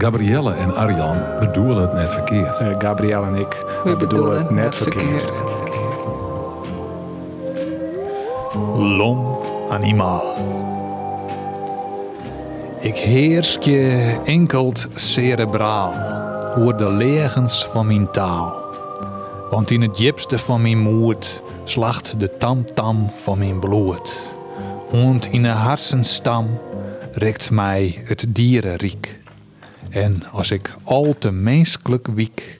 Gabrielle en Arjan bedoelen het net verkeerd. Uh, Gabrielle en ik we bedoelen het net verkeerd. Lom animaal. Ik heers je enkelt cerebraal, hoor de legens van mijn taal. Want in het diepste van mijn moed slacht de tamtam van mijn bloed. Want in de harsenstam rekt mij het dierenriek. En als ik al te menselijk wiek,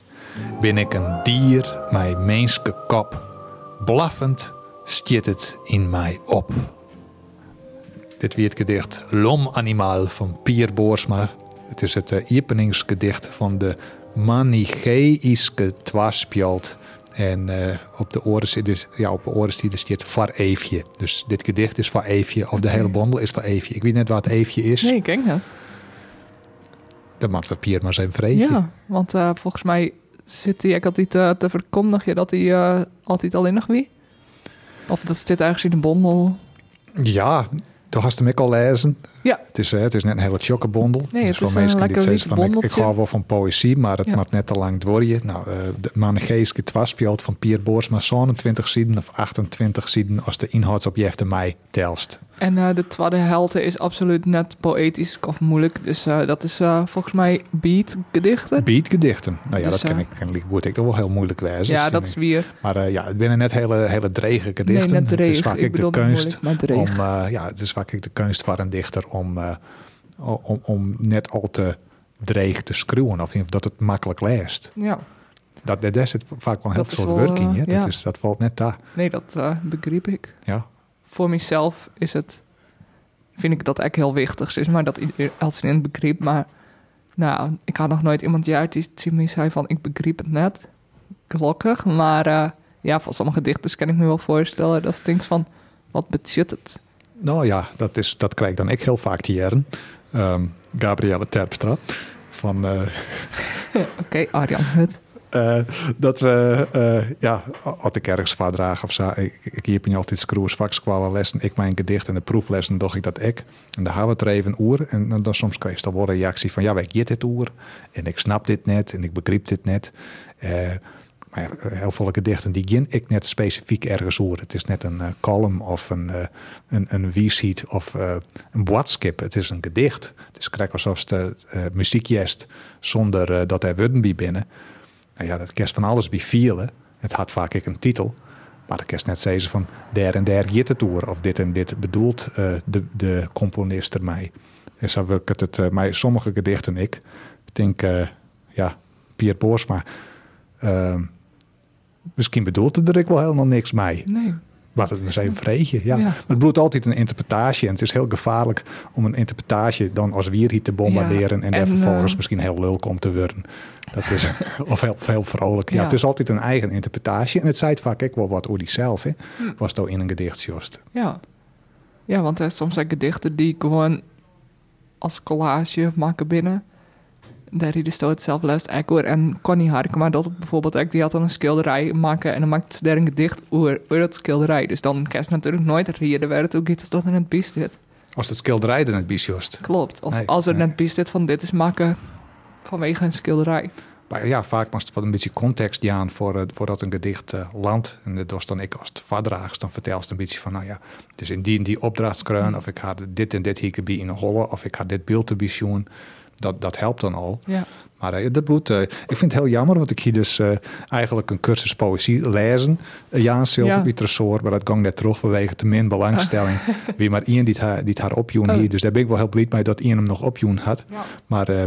ben ik een dier, mijn menske kop. Blaffend stiet het in mij op. Dit weer het gedicht Lomanimaal van Pier Boersma. Het is het uh, openingsgedicht van de Manicheïsche Twaspjalt. En uh, op de oren zit dus, ja, op de oren staat Var Eefje. Dus dit gedicht is Var Eefje, of de hele bondel is Var Eefje. Ik weet net wat Eefje is. Nee, ik ken het. Dan mag papier maar zijn vreetje. Ja, want uh, volgens mij zit hij ook altijd uh, te verkondigen dat hij uh, altijd alleen nog wie. Of dat zit ergens in een bondel. Ja, toen hast hem ik al lezen. Ja. Het is, het is net een hele chockebondel. Nee, dus het voor mensen die zeggen van ik, ik hou wel van poëzie, maar het Ja. net te lang dworje. Nou, eh de Manegeeske Twaspjalt van Pier Boersma 27 zieden of 28 zieden als de inhoudsobjecten mij telst. En eh, de tweede helte is absoluut net poëtisch of moeilijk. Dus eh, dat is eh, volgens mij beat gedichten. Beatgedichten. Nou ja, Dus, dat ken eh, ik, ken ik goed. Ik toch wel heel moeilijk wijzen. ja, dat is weer. Maar eh, ja, het binnen net hele, hele drege gedichten. Nee, net Het is vaak Ik ik de kunst moeilijk, om, eh, ja, het is vaak ik de kunst van een dichter om, eh, om, om net al te dreig te schreeuwen. Of dat het makkelijk leest. Ja, Dat, daar zit vaak wel heel Dat is soort wel, werk in. eh, ja. Dat, is, dat valt net daar. nee, dat eh, begreep ik. Ja. Voor mezelf is het, vind ik dat echt heel wichtig is, maar dat iedereen else in het begreep. Maar nou, ik had nog nooit iemand jaar die tegen mij zei van ik begreep het net. Gelukkig, maar ja, van sommige dichters kan ik me wel voorstellen dat denkt van wat betekent het? Nou ja, dat, is, dat krijg ik dan ik heel vaak te jaren. Ehm, Gabrielle Terpstra. Van, eh, Oké, Arjan Hut. eh, dat we, eh, ja, als ik ergens vaardraag of zo, ik, ik heb je altijd screws, vakskwalen lessen, ik mijn gedicht en de proeflessen, doch ik dat ik. En daar hebben we het er even oer. En dan, dan soms krijg je dan wel een reactie van, ja, ik get dit oer. En ik snap dit net en ik begrijp dit net. Eh, maar ja, heel veel gedichten die gin ik net specifiek ergens oer. Het is net een eh, column of een, eh een, een of eh, een boodschap. Het is een gedicht. Het is krijg alsof eh muziekjest zonder eh, dat er woorden bij binnen. Nou ja, dat kerst van alles bij vielen. Het had vaak ik een titel. Maar de kerst net zeggen van daar en daar jit het oer. Of dit en dit bedoelt eh, de, de componist ermee. En zo heb ik het, het eh, mij sommige gedichten ik. Ik denk, eh, ja, Pier Boersma. eh, misschien bedoelt het er wel helemaal niks mee. Nee. Wat het even vreetje, ja. Ja. Maar het bloedt altijd een interpretatie. En het is heel gevaarlijk om een interpretatie dan als wierhiet te bombarderen. Ja, en, daar en, vervolgens eh, misschien heel lulk om te worden. Dat is, of heel, heel vrolijk. Ja. Ja. het is altijd een eigen interpretatie. En het zei het vaak ook wel wat over die zelf. Hè. Hm. Was het in een gedicht jost. Ja. Ja, want er zijn soms ook gedichten die ik gewoon als collage maken binnen. Daar die dus het zelf les hoor. En Connie Harkema, dat het bijvoorbeeld ook, die had dan een schilderij maken en dan maakt ze daar een gedicht over, over dat schilderij. Dus dan je natuurlijk nooit reden waar het ook is dat er net bij zit. Als het schilderij er net bij jost. Klopt. Of Nee, als er nee. net bij zit van dit is maken vanwege een schilderij. Maar ja, vaak moest het wat een beetje context aan voor, voordat een gedicht eh, landt. En dat was dan ik als het vadraagst, dan vertel ze een beetje van, nou ja, het is in die en die opdrachtskreun, of ik ga dit en dit hier in een holle, of ik ga dit beeld erbij zien. Dat, dat helpt dan al. Ja. Maar eh, dat bloed, eh, ik vind het heel jammer, want ik hier dus eh, eigenlijk een cursus poëzie lezen. Jaan Silt Ja. bij Tresor, maar dat ging net terug vanwege te min belangstelling. Wie maar één die het haar, die het haar opjoen Oh. hier. Dus daar ben ik wel heel blij mee dat één hem nog opjoen had. Ja. Maar eh,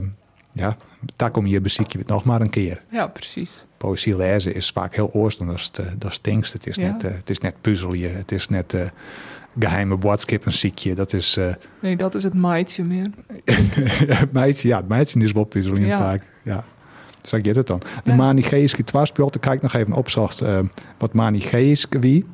ja, daar kom je beziek je het nog maar een keer. ja, precies. Poëzie lezen is vaak heel oorsten, dat is, het, eh, dat is het. Het is, Ja. net, eh, het is net puzzelen, het is net eh, geheime boodschap een ziekje. Dat is, eh, Nee, dat is het maaitje meer. het meidje, ja, het meidje is wel puzzelen Ja. vaak. Ja. Zo gaat het dan. De Ja. Daar kijk nog even opzocht eh, wat Manicheïsche wie.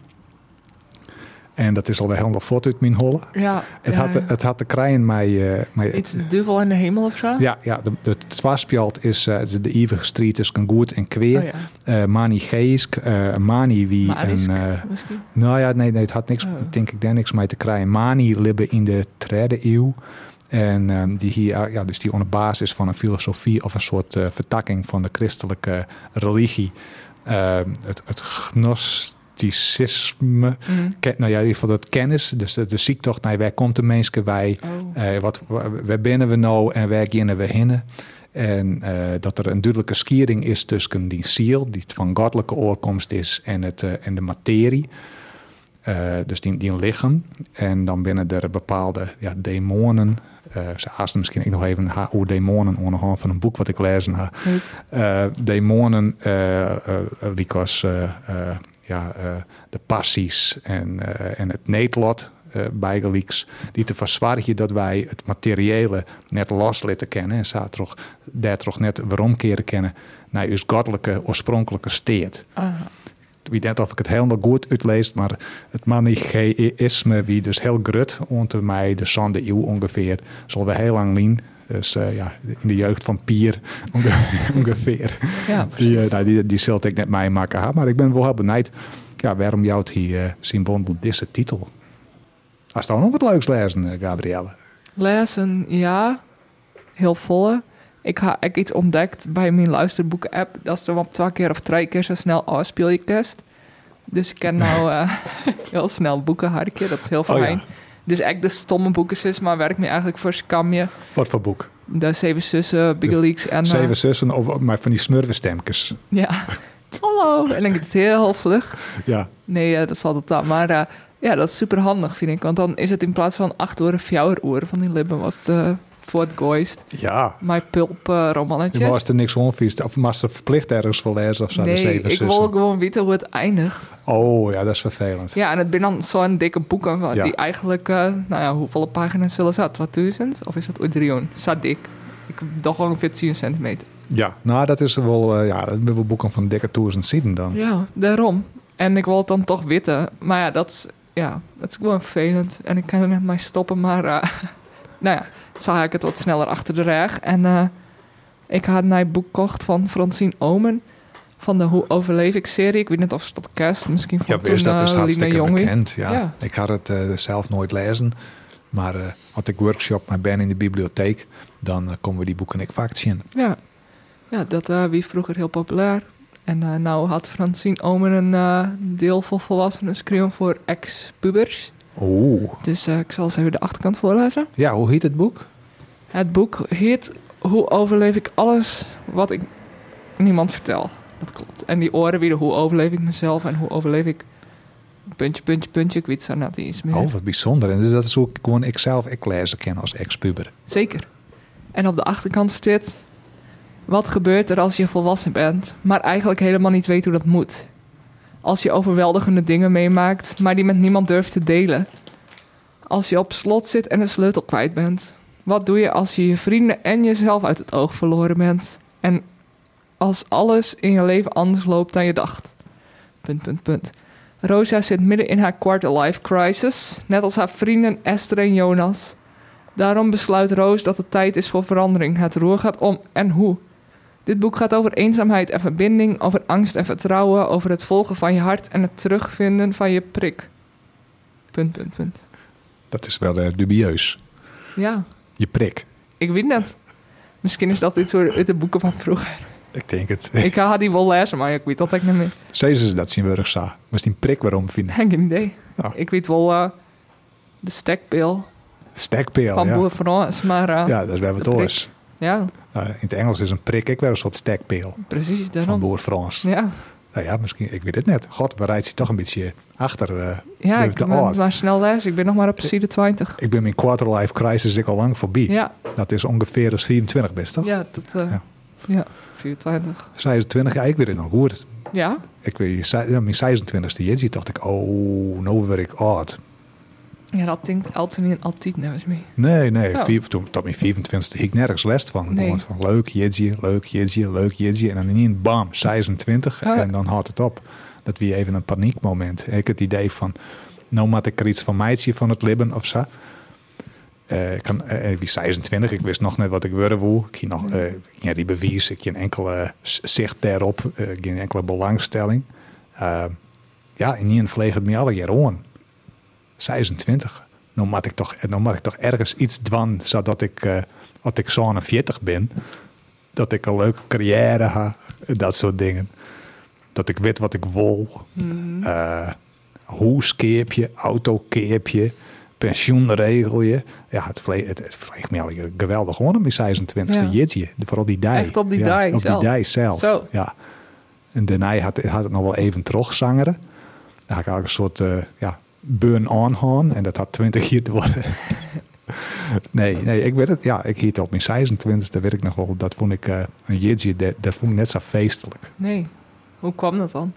En dat is alweer helemaal voort uit mijn holle. Ja, Het, ja, had, de- het had de krijen mij... eh, mij iets de duivel in de hemel of zo? ja, ja, de, de is eh, de eeuwige strijd tussen goed en kweer. Oh, ja. Eh, Manicheïsk, eh Mani wie Marisk, een... nou ja, nee, nee, het had niks, Oh. denk ik, daar niks mee te krijgen. Mani libben in de derde eeuw. En ehm, die hier, ja, dus die op de basis van een filosofie of een soort vertakking van de christelijke religie, ehm, het, het gnosticisme, Mm. ken- nou ja, in ieder geval dat kennis, dus de, de ziektocht naar waar komt de mensen wij, Oh. eh, wat, waar binnen we nou en waar gaan we heen? En eh, dat er een duidelijke skiering is tussen die ziel, die van goddelijke oorkomst is, en, het, eh, en de materie. Dus die, die lichaam. En dan binnen er bepaalde ja, demonen. ze haasten misschien ik nog even hoe demonen onderhand van een boek wat ik lezen heb. Demonen, eh, eh, ja, eh, de passies en, eh, en het neetlot eh bijgelieks, die te verzwargen dat wij het materiële net los laten kennen en toch, daar toch net waarom keren kennen naar uw goddelijke oorspronkelijke steed. Ah. Ik weet net of ik het helemaal goed uitlees, maar het manicheïsme, wie dus heel grut onder mij de zonde eeuw ongeveer, zal we heel lang lien. Dus eh, ja, in de jeugd van Pier onge- ongeveer. Ja, Die, eh, nou, die, die zult ik net mij maken, ha, maar ik ben wel heel benieuwd. Ja, waarom jou het hier uh, zien bondel deze titel? Als dan nog wat leuks lezen, eh, Gabrielle. Lezen, ja. Heel volle. Ik heb ik iets ontdekt bij mijn luisterboeken-app. Dat ze op twee keer of drie keer zo snel afspeel je kerst. Dus ik ken nou eh, heel snel boeken harken. Dat is heel Oh, fijn. ja. Dus echt de stomme boeken is, maar werkt me eigenlijk voor Scamje. Wat voor boek? De Zeven Zussen, Big Leaks en... eh, Zeven zussen, of, maar van die smurvenstemkes. Ja. Hallo. En dan denk ik het heel vlug. Ja, Nee, eh, dat valt het aan. Maar eh, ja, dat is super handig, vind ik. Want dan is het in plaats van acht uur, vier uur van die libben was het uh, voortgeooist. ja. Mijn pulp uh, Je romannetjes. was er niks onvies, of was er verplicht ergens voor lezen of zo, de Nee, zeven ik zussen. wil gewoon weten hoe het eindigt. Oh, ja, dat is vervelend. Ja, en het ben dan zo'n dikke boeken van- Ja. die eigenlijk, eh, nou ja, hoeveel pagina's zullen ze? 2000? Of is dat 300? Zo dik. Ik heb toch ongeveer 10 centimeter. Ja, nou, dat is wel, eh, ja, we boeken van dikke duizend zitten dan. Ja, daarom. En ik wil het dan toch weten. Maar ja, dat is, ja, dat is gewoon vervelend. En ik kan er net mee stoppen. Maar uh, nou ja, zag ik het wat sneller achter de rug. En uh, ik had een boek gekocht van Francine Omen. Van de Hoe Overleef ik serie. Ik weet niet of ze dat kerst. Misschien Ja, van wist toen, dat is uh, hartstikke Jonge. bekend. Ja. Ja. Ik had het eh, zelf nooit lezen. Maar eh had ik workshop met Ben in de bibliotheek, dan eh, komen we die boeken ik vaak zien. Ja, ja dat wie vroeger heel populair. En nou had Francine Omen een deel voor volwassenen geschreven voor ex-pubers. Oeh. Dus uh, ik zal eens even de achterkant voorlezen. Ja, hoe heet het boek? Het boek heet Hoe overleef ik alles wat ik niemand vertel. Dat klopt. En die oren weer Hoe overleef ik mezelf en hoe overleef ik puntje, puntje, puntje. Ik weet zo net iets meer. Oh, wat bijzonder. En dus dat is ook gewoon ik zelf ik lezen ken als ex-puber. Zeker. En op de achterkant staat... Wat gebeurt er als je volwassen bent, maar eigenlijk helemaal niet weet hoe dat moet? Als je overweldigende dingen meemaakt, maar die met niemand durft te delen. Als je op slot zit en een sleutel kwijt bent. Wat doe je als je je vrienden en jezelf uit het oog verloren bent? En als alles in je leven anders loopt dan je dacht? Punt, punt, punt. Rosa zit midden in haar quarter-life crisis, net als haar vrienden Esther en Jonas. Daarom besluit Roos dat het tijd is voor verandering. Het roer gaat om en hoe. Dit boek gaat over eenzaamheid en verbinding, over angst en vertrouwen, over het volgen van je hart en het terugvinden van je prik. Punt, punt, punt. Dat is wel uh, dubieus. Ja, Je prik. ik weet net. Misschien is dat iets soort uit de boeken van vroeger. Ik denk het. Ik had die wel lezen, maar ik weet dat ik niet meer. Zeiden ze dat zien we sa. Misschien prik waarom vinden. Geen idee. Ik weet wel uh, de stekpeel Stekpeel, van ja. Boer Frans, maar uh, Ja, dat is wel wat oors. Ja, Nou, in het Engels is een prik ik wel een soort stekpeel. precies Van daarom. Boer Frans. Ja, Nou ja, misschien, ik weet het net. God, waar rijdt hij toch een beetje achter? eh, ja ik ben oud. maar snel lezen. Ik ben nog maar op side 20. ik ben mijn quarter-life crisis ik al lang voorbij. Ja, Dat is ongeveer de 24 best, toch? ja, dat, uh, Ja. ja. 24. 26, ja, ik weet het nog goed. Ja, Ik weet, ja, mijn 26e jaar dacht ik, oh, nou word ik oud. Ja dat denkt altijd niet altijd nevens me. Nee, nee, Oh. vier, toen, tot mijn 24e ik nergens les van. Nee. Van leuk, jeetje, leuk, jeetje, leuk, jeetje. En dan in bam, 26 Ah. en dan houdt het op. Dat wie even een paniekmoment. Ik het idee van, nou moet ik er iets van meidje van het libben of zo. Eh, ik kan, eh, wie 26, ik wist nog net wat ik worden wil. Ik nog, eh, ja, die bewijs, ik geen enkele zicht daarop, geen enkele belangstelling. Ja, en niet vleeg het me alle jaar aan. 26. nou moet ik toch, nou moet ik toch ergens iets doen zodat ik, eh als ik zo'n 40 ben, dat ik een leuke carrière en dat soort dingen. Dat ik weet wat ik wil. Eh huis keep je, auto keep je, pensioen regel je. Ja, het, vle het, het vleegt me al geweldig gewoon op mijn 26e Ja. jeetje. Vooral die dij. Echt op die ja, dij Op zelf. die dij zelf. Zo. Ja. En daarna had, had het nog wel even terugzangeren. Dan had ik eigenlijk een soort eh, ja, burn-on gaan. En dat had 20 jaar te worden. nee, nee, ik weet het. Ja, ik hield op mijn 26e, weet ik nog wel. Dat vond ik eh, een jeetje, dat, dat vond ik net zo feestelijk. Nee. Hoe kwam dat dan?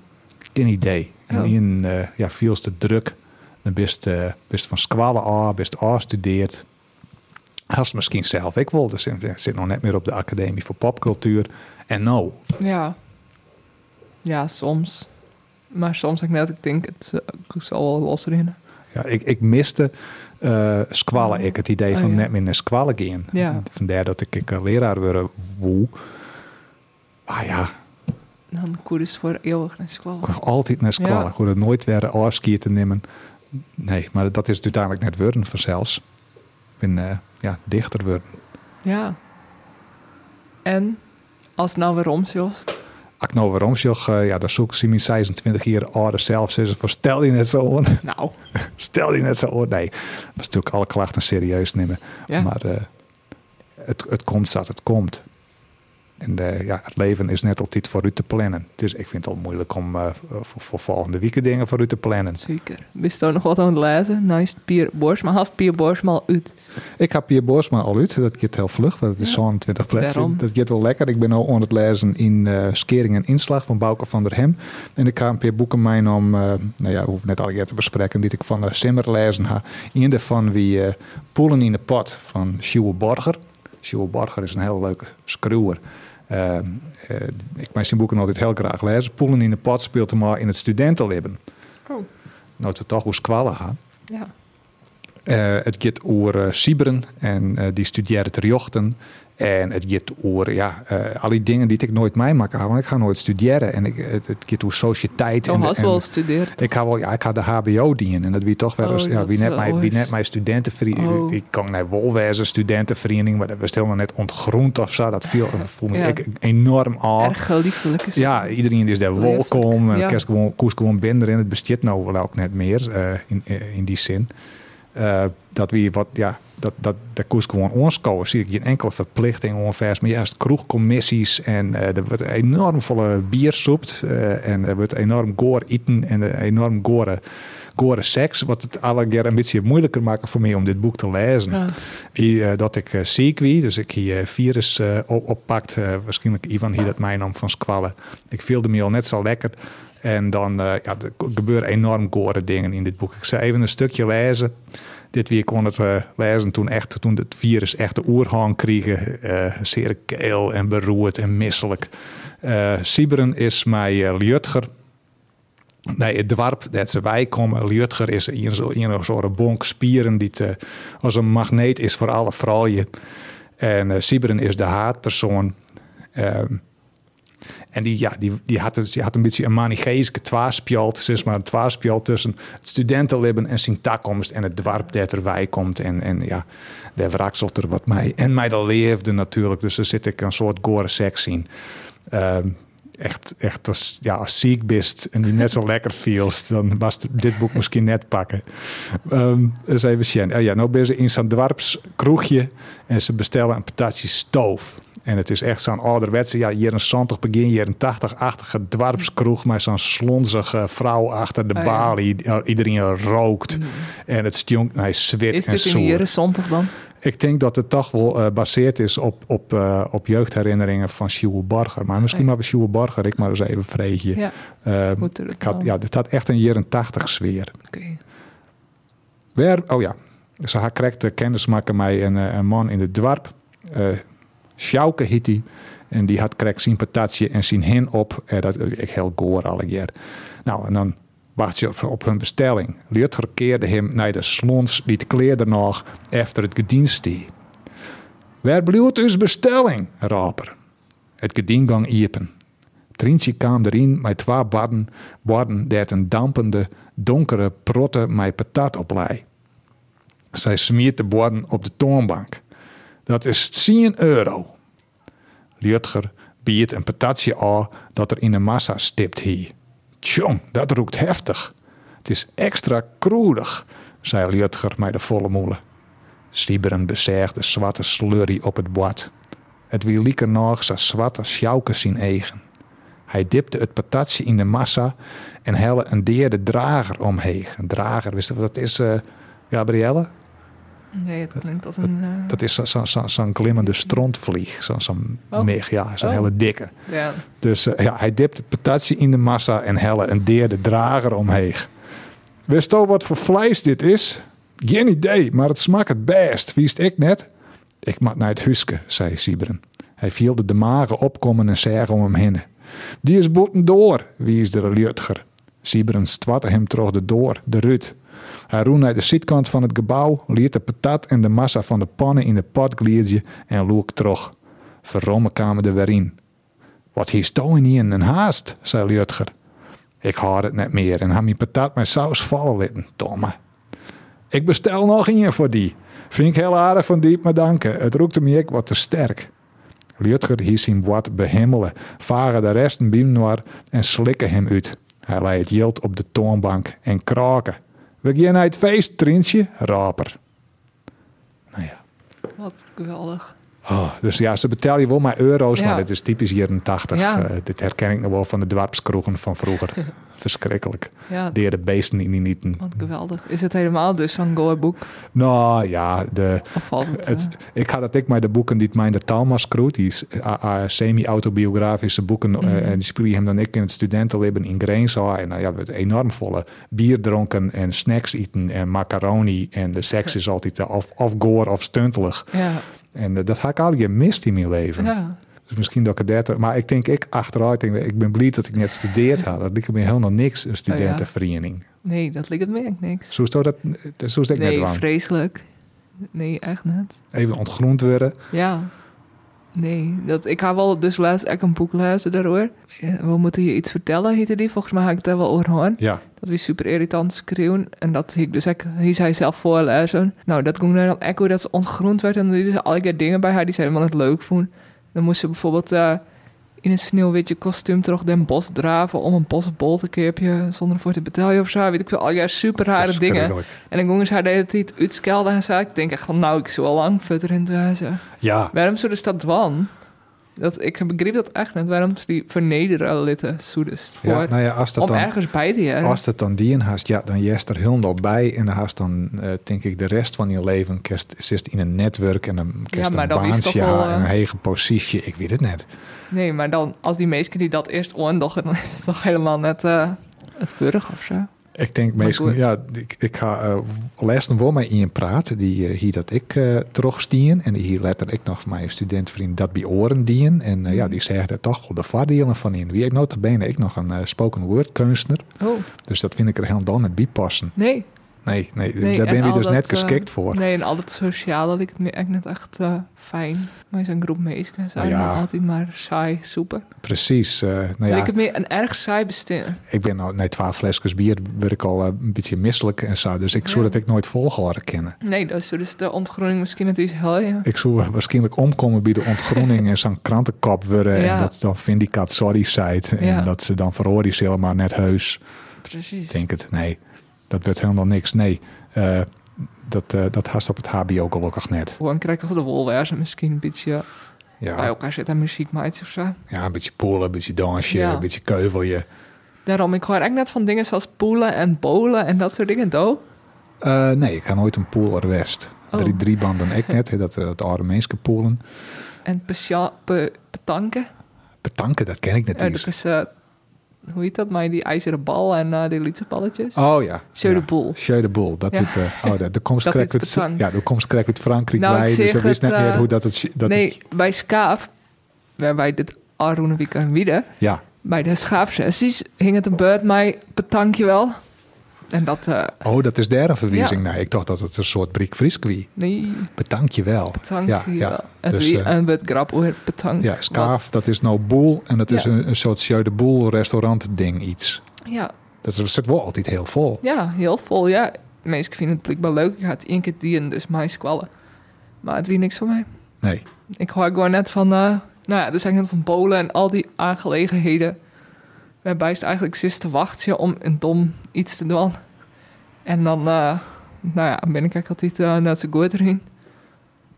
Geen idee. En Oh. in eh ja, veel te druk. Dan best, best van squallen af, best afgestudeerd. Hast misschien zelf ik wel. Dus zit, zit nog net meer op de Academie voor Popcultuur. En nou, Ja. Ja, soms. Maar soms denk ik net, ik denk, het eh, ik zal wel losrennen. ja, ik, ik miste eh squallen. Ik het idee Oh, van ja. net meer naar squallen gaan. Ja. Vandaar dat ik, ik een leraar worden woe. Ah ja, Dan koers voor eeuwig naar wil altijd naar squallen. Ja. Wil het nooit weer afskiën te nemen. Nee, maar dat is uiteindelijk net worden vanzelfs. Ik ben eh, ja, dichter worden. Ja. En als het nou weer omsjost. Nou weer omsjoch, eh, ja, dan zoek ik mijn 26 jaar ouder zelf. Ze stel je net zo aan. Nou. Stel je net zo aan. Nee, dat is natuurlijk alle klachten serieus nemen. Ja. Maar eh, het, het komt zoals het komt. En eh, ja, het leven is net altijd voor u te plannen. Dus ik vind het al moeilijk om eh, voor, voor volgende weken dingen voor u te plannen. Zeker. Wist je nog wat aan het lezen? Nou is Pier Borsma. Hast Pier Borsma al uit? Ik heb hier Borsma al uit. Dat gaat heel vlug. Het is Ja, zo'n 20 plaatsen. Dat gaat wel lekker. Ik ben al aan het lezen in eh, Skering en Inslag van Bouke van der Hem. En ik ga een paar boeken mee om, nou ja, hoef net al te bespreken, die ik van de Simmer lezen ha. Een daarvan wie Poelen in de Pot van Sjoe Borger. Sjoe Borger is een heel leuke schreeuwer. Eh, eh, ik mijn zijn boeken altijd heel graag lezen. Poelen in de Pot speelt hem maar in het studentenleven. Oh. Nou, het we toch hoe squallen gaan. Ja. Eh, het gaat over Siberen en die studeert ter jochten. En het gaat over ja, eh, al die dingen die ik nooit meemaak. Want ik ga nooit studeren. En ik, het, het gaat over sociëteit. Hast en- wel gestudeerd. ik ga wel, ja, ik ga de HBO dienen. En dat wie toch wel Oh, eens, ja, dat wie net mijn, wie net mijn studentenvereniging. Oh. Ik kan naar Wolwezen studentenvereniging, maar dat was helemaal net ontgroend of zo. Dat viel, voel me Ja. ik enorm af. Erg geliefelijk is. Ja, iedereen is daar welkom. En ja. ja. gewoon, gewoon binnen en het bestaat nou wel ook net meer eh, in, in die zin. Eh, dat we wat, ja, dat, dat, dat koers gewoon onschouwen. Zie ik geen enkele verplichting onvers. Maar juist kroegcommissies en eh, er wordt enorm volle bier soept. eh, en er wordt enorm goor eten en enorm gore, gore seks. Wat het alle keer een beetje moeilijker maakt voor mij om dit boek te lezen. Ja. Wie, eh, dat ik ziek wie, dus ik hier virus op, oppakt. waarschijnlijk Ivan hier dat mijn naam van squallen. Ik voelde me al net zo lekker. En dan ja, er gebeuren enorm gore dingen in dit boek. Ik zou even een stukje lezen. Dit week kon het eh, lezen toen, echt, toen het virus echt de oerhaan kregen. eh zeer keel en beroerd en misselijk. Eh Siberen is mij uh, Ljutger. Nee, het dwarp dat ze wij komen. Ljutger is een, een soort bonk spieren die eh, als een magneet is voor alle vrouwen. En eh Siberen is de haatpersoon. Ehm, en die, ja, die, die, had, die had een beetje een manicheeske twaarspjalt. Zeg maar een tussen het studentenleven en zijn takkomst. En het dwarp dat erbij komt. En, en ja, daar wrakselt er wat mij. En mij dat leefde natuurlijk. Dus er zit ik een soort gore seks in. Ehm, echt, echt als, ja, als ziek bist en die net zo lekker feels, dan was dit boek misschien net pakken. Ehm eens even zien. Oh ja, nou ben in zo'n dwarps kroegje en ze bestellen een patatje stoof. En het is echt zo'n ouderwetse, ja, jaren 70, begin jaren 80-achtige dwarpskroeg met zo'n slonzige vrouw achter de Oh ja. balie. Iedereen rookt en het stinkt naar zwit Is en dit in de jaren 70 dan? Ik denk dat het toch wel eh, gebaseerd is op, op, eh, op jeugdherinneringen van Sjoe Borger. Maar misschien Oké. maar Sjoe Borger, ik maar eens even vreetje. Ja, Ehm, moet er ik had, wel. ja, dit had echt een jaren 80 sfeer. Oké. Waar, oh ja, ze had correct eh, kennis maken met een, eh, een man in het dorp. eh Sjouke heet hij. En die had correct zijn patatje en zijn hin op. Eh, dat echt heel goor alle keer. Nou, en dan wacht je op, hun bestelling. Luther keerde hem naar de slons die het kleerde nog efter het gedienstie. Waar blijft uw bestelling, raper? Het gedien gang iepen. Trientje kwam erin met twee badden, badden dat een dampende, donkere protte met patat oplei. Zij smiert de borden op de toonbank. Dat is 10 euro. Liutger biedt een patatje aan dat er in de massa stipt hier. Tjong, dat roekt heftig. Het is extra kroedig, zei Liutger met de volle moelen. Sieberen bezeeg de zwarte slurry op het bord. Het wie lieker nog zijn zwarte sjoukes in eigen. Hij dipte het patatje in de massa en helle een derde drager omheen. Een drager, wist je dat is, uh, Gabrielle? Nee, het klinkt als een... Uh... Dat is zo'n zo, zo, zo glimmende strontvlieg. Zo'n zo Oh. meg, ja, zo'n Oh. hele dikke. Ja. Dus eh, ja, hij dipt het patatje in de massa en helle een derde drager omheen. Wist je wat voor vlees dit is? Geen idee, maar het smaakt het best. Wist ik net? Ik mag naar het huske, zei Siebren. Hij vielde de magen opkomen en zeggen om hem heen. Die is boeten door, wies de Liutger. Siebren stwatte hem terug de door, de rut. Hij roe naar de zitkant van het gebouw, liet de patat en de massa van de pannen in de pot gliedje en loek terug. Verromme kwamen er weer in. Wat hier stoen hier in een haast, zei Liutger. Ik had het net meer en had mijn patat met saus vallen litten, Tomme. Ik bestel nog een voor die. Vind ik heel aardig van diep, maar danken. Het roekte me ik wat te sterk. Liutger hies zijn bord behimmelen, varen de resten biemnoir en slikken hem uit. Hij lei het jild op de toonbank en kraken. We gaan naar het feest, Trintje, raper. Nou ja. Wat geweldig. Oh, dus ja, ze betalen je wel maar euro's, Ja. maar dit is typisch jaren 80. Ja. Eh, dit herken ik nog wel van de dwarpskroegen van vroeger. Verschrikkelijk. Ja, Die de beesten in die nieten. wat geweldig. Is het helemaal dus zo'n goorboek? Nou ja, de, het... het, eh, ik had het ik met de boeken die mijn de Talmas kroet, die is, eh, eh, semi-autobiografische boeken, Mhm. en die spelen hem dan ik in het studentenleven in Greenzaal. En nou ja, we hebben enorm volle bier dronken en snacks eten en macaroni. En de seks is altijd of, of goor of stuntelig. ja, En dat had ik al gemist in mijn leven. ja. Dus misschien dat ik het 30, maar ik denk ik achteruit, denk, ik ben blij dat ik net studeerd had. Dat lijkt me helemaal niks, Oh een studentenvereniging. Nee, dat ligt het me echt niks. Zo is dat, zo is dat net Nee, vreselijk. Nee, echt niet. Even ontgroend worden. Ja. Nee, dat, ik ga wel dus laatst echt een boek lezen daarover. We moeten je iets vertellen, heette die. Volgens mij had ik het daar wel over. Ja, Dat was super irritant schreeuwen. En dat ik dus ook, hij zei zelf voorlezen. Nou, dat ging dan echt hoe dat ze ontgrond werd. En dan deden ze allerlei dingen bij haar die ze helemaal niet leuk vonden. Dan moest ze bijvoorbeeld eh, in een sneeuwwitje kostuum terug den bos draven... om een bosbol te keerpje zonder voor te betalen of zo. Weet ik veel, allerlei super rare dingen. En dan gingen ze haar de hele tijd uitskelden en zo. Ik denk echt van, nou, ik al lang verder in wezen. Ja, Waarom zou dus dat dwan? Dat, ik begreep dat echt niet. Waarom ze die vernederen litten zoedes voor... ja, nou ja, als dat om dan... ergens bij te jaren. Als dat dan dien haast, ja, dan jest er helemaal bij. En dan haast dan, eh, denk ik, de rest van je leven kerst, zit in een netwerk en een kerst maar een baantje eh, en een hege positie. Ik weet het net. Nee, maar dan als die meesten die dat eerst oordagen, dan is het toch helemaal net eh, het burg of zo. Ik denk meestal, ja, ik, ik ga uh, lezen wel met iemand praten die eh, hier dat ik uh, terugstien. En die hier letter ik nog mijn studentenvriend dat bij oren dien. En eh, ja, die zegt er toch de voordelen van in. Wie ik nota bene ik nog een spoken word kunstenaar. Oh, Dus dat vind ik er helemaal niet bij passen. nee. Nee, nee, nee daar en ben je dus dat, net eh, geschikt voor. Nee, en al dat sociale lijkt me echt niet echt eh, fijn. Zijn een groep meisjes, zijn Ja. maar altijd maar saai soepen. Precies. eh, nou ja, Lijkt het meer een erg saai bestaan. ik ben nou net twaalf flesjes bier, werd ik al een beetje misselijk en zo. Dus ik zou Ja. dat ik nooit volgehouden kennen. Nee, dus, dus de ontgroening misschien het is heel, ja. Ik zou waarschijnlijk omkomen bij de ontgroening en zo'n krantenkop worden. Ja. En dat dan Vindicat sorry site. En Ja. dat ze dan verhoor helemaal net heus. Precies. Ik denk het, nee, dat werd helemaal niks. Nee, eh, dat, eh, dat haast op het HBO gelukkig net. Gewoon krijgt als de wolwerzen misschien een beetje bij Ja, elkaar zitten en muziek maakt of zo. ja een beetje poelen, een beetje dansje, Ja. een beetje keuvelje. Daarom, ik hoor echt net van dingen zoals poelen en bolen en dat soort dingen. Do? Eh, nee, ik ga nooit een pool er west. Oh. Drie, drie banden ik net, dat, dat oude mensen poelen. En petanken. Betanken, dat ken ik Ja, dat is, eh, hoe heet dat? Maar die ijzeren bal en eh die lietseballetjes. Oh ja. Jeu de boel. Jeu de boel. Dat Ja. het, eh, oh, de, de komst Dat krijg is uit, ja, de komst uit Frankrijk Nou, bij, dus dat wist net meer eh, hoe dat het... Dat nee, het- bij Skaaf, waarbij dit Wiek en Wiede, ja, bij de schaafsessies hing het een beurt mij petankje wel. En dat, eh, oh, dat is daar een verwijzing Ja. naar. Ik dacht dat het een soort Briek Fries wie. nee, Bedank je wel. petankje Ja, ja. wel. Het Dus, wie eh, een beurt grap over. Ja, Skaaf, dat is nou boel. En dat is een, een soort de boel restaurant ding iets. Ja, Dat is- zit wel altijd heel vol. ja, heel vol. Ja, de mensen vinden het blijkbaar leuk. Ik had één keer dieren, dus mij squallen. Maar het wie niks van mij. Nee. Ik hoor gewoon net van, eh, nou ja, er zijn net van Polen en al die aangelegenheden. Waarbij het eigenlijk zit te wachten om een dom iets te doen. En dan, eh, nou ja, ben ik eigenlijk altijd eh, net zo goed erin.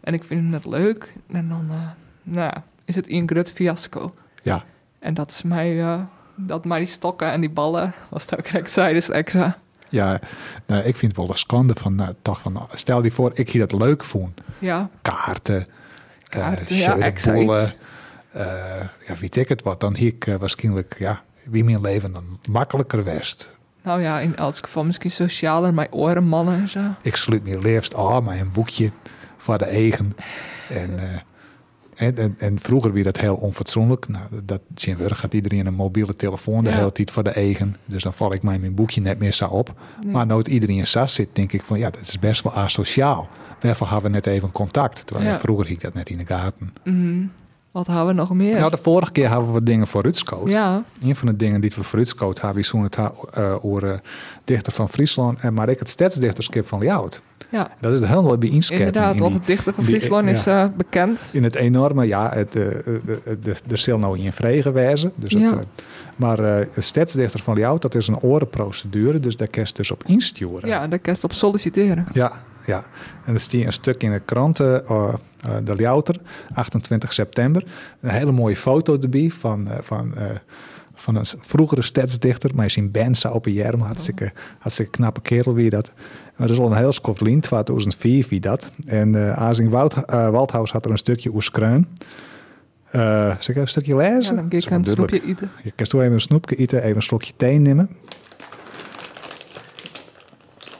En ik vind het net leuk. En dan, eh, nou ja, is het een groot fiasco. Ja. En dat is mij, dat mij die stokken en die ballen, was het ook correct zei, dus extra. Ja, nou, ik vind het wel een schande van, nou, toch van, stel je voor, ik hier dat leuk vond. Ja, Kaarten, Kaarten, ja, ja, weet ik het wat. Dan hier ik waarschijnlijk, ja, wie mijn leven dan makkelijker west. nou ja, in elk geval misschien socialer, mijn oren, mannen en zo. Ik sluit me liefst aan met een boekje voor de eigen. En, eh, en, en, en vroeger weer dat heel onfatsoenlijk. Nou, dat zien we, gaat iedereen een mobiele telefoon de Ja. hele tijd voor de eigen. Dus dan val ik mij mijn boekje net meer zo op. Nee. Maar nooit iedereen in SAS zit, denk ik van ja, dat is best wel asociaal. Waarvoor hebben we net even contact? Terwijl Ja. vroeger hiek dat net in de gaten. Mhm. Wat hebben we nog meer? Nou, de vorige keer hebben we wat dingen voor Rutscoot. ja, Een van de dingen die we voor Rutscoot hebben, is het eh, over eh, dichter van Friesland. En maar ik het stadsdichterskip van Ljout. ja. Dat is de helemaal bij inderdaad. in Want het dichter van die- Friesland is ja. eh, bekend. in het enorme, ja, het, de, er zal nou in vregen wijzen. Dus het, Ja. eh, maar de stadsdichter van Ljout, dat is een orenprocedure. Dus daar kerst dus op insturen. Ja, daar kan je op solliciteren. Ja, ja. En er staat een stuk in de kranten, eh, eh, de Ljouter, 28 september. Een hele mooie foto erbij van, eh, van, van een vroegere stadsdichter. Maar zijn band op een jerm, hartstikke, hartstikke knappe kerel wie dat. Maar dat is al een heel skot lint, 2004 wie dat. En Azing Woud, eh, Waldhaus had er een stukje oerskreun. Eh zal ik even een stukje lezen? Ja, dan is je een snoepje eten. Je kan zo even een snoepje eten, even een slokje thee nemen.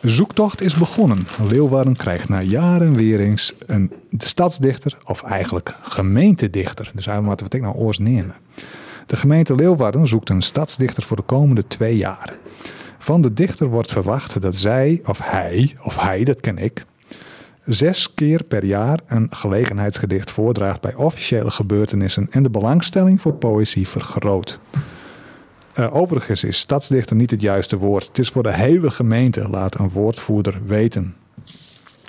Zoektocht is begonnen. Leeuwarden krijgt na jaren weer eens een stadsdichter, of eigenlijk gemeentedichter. Dus wat ik nou oors nemen. De gemeente Leeuwarden zoekt een stadsdichter voor de komende twee jaar. Van de dichter wordt verwacht dat zij, of hij, of hij, dat ken ik, zes keer per jaar een gelegenheidsgedicht voordraagt bij officiële gebeurtenissen en de belangstelling voor poëzie vergroot. Eh, overigens is stadsdichter niet het juiste woord. Het is voor de hele gemeente, laat een woordvoerder weten.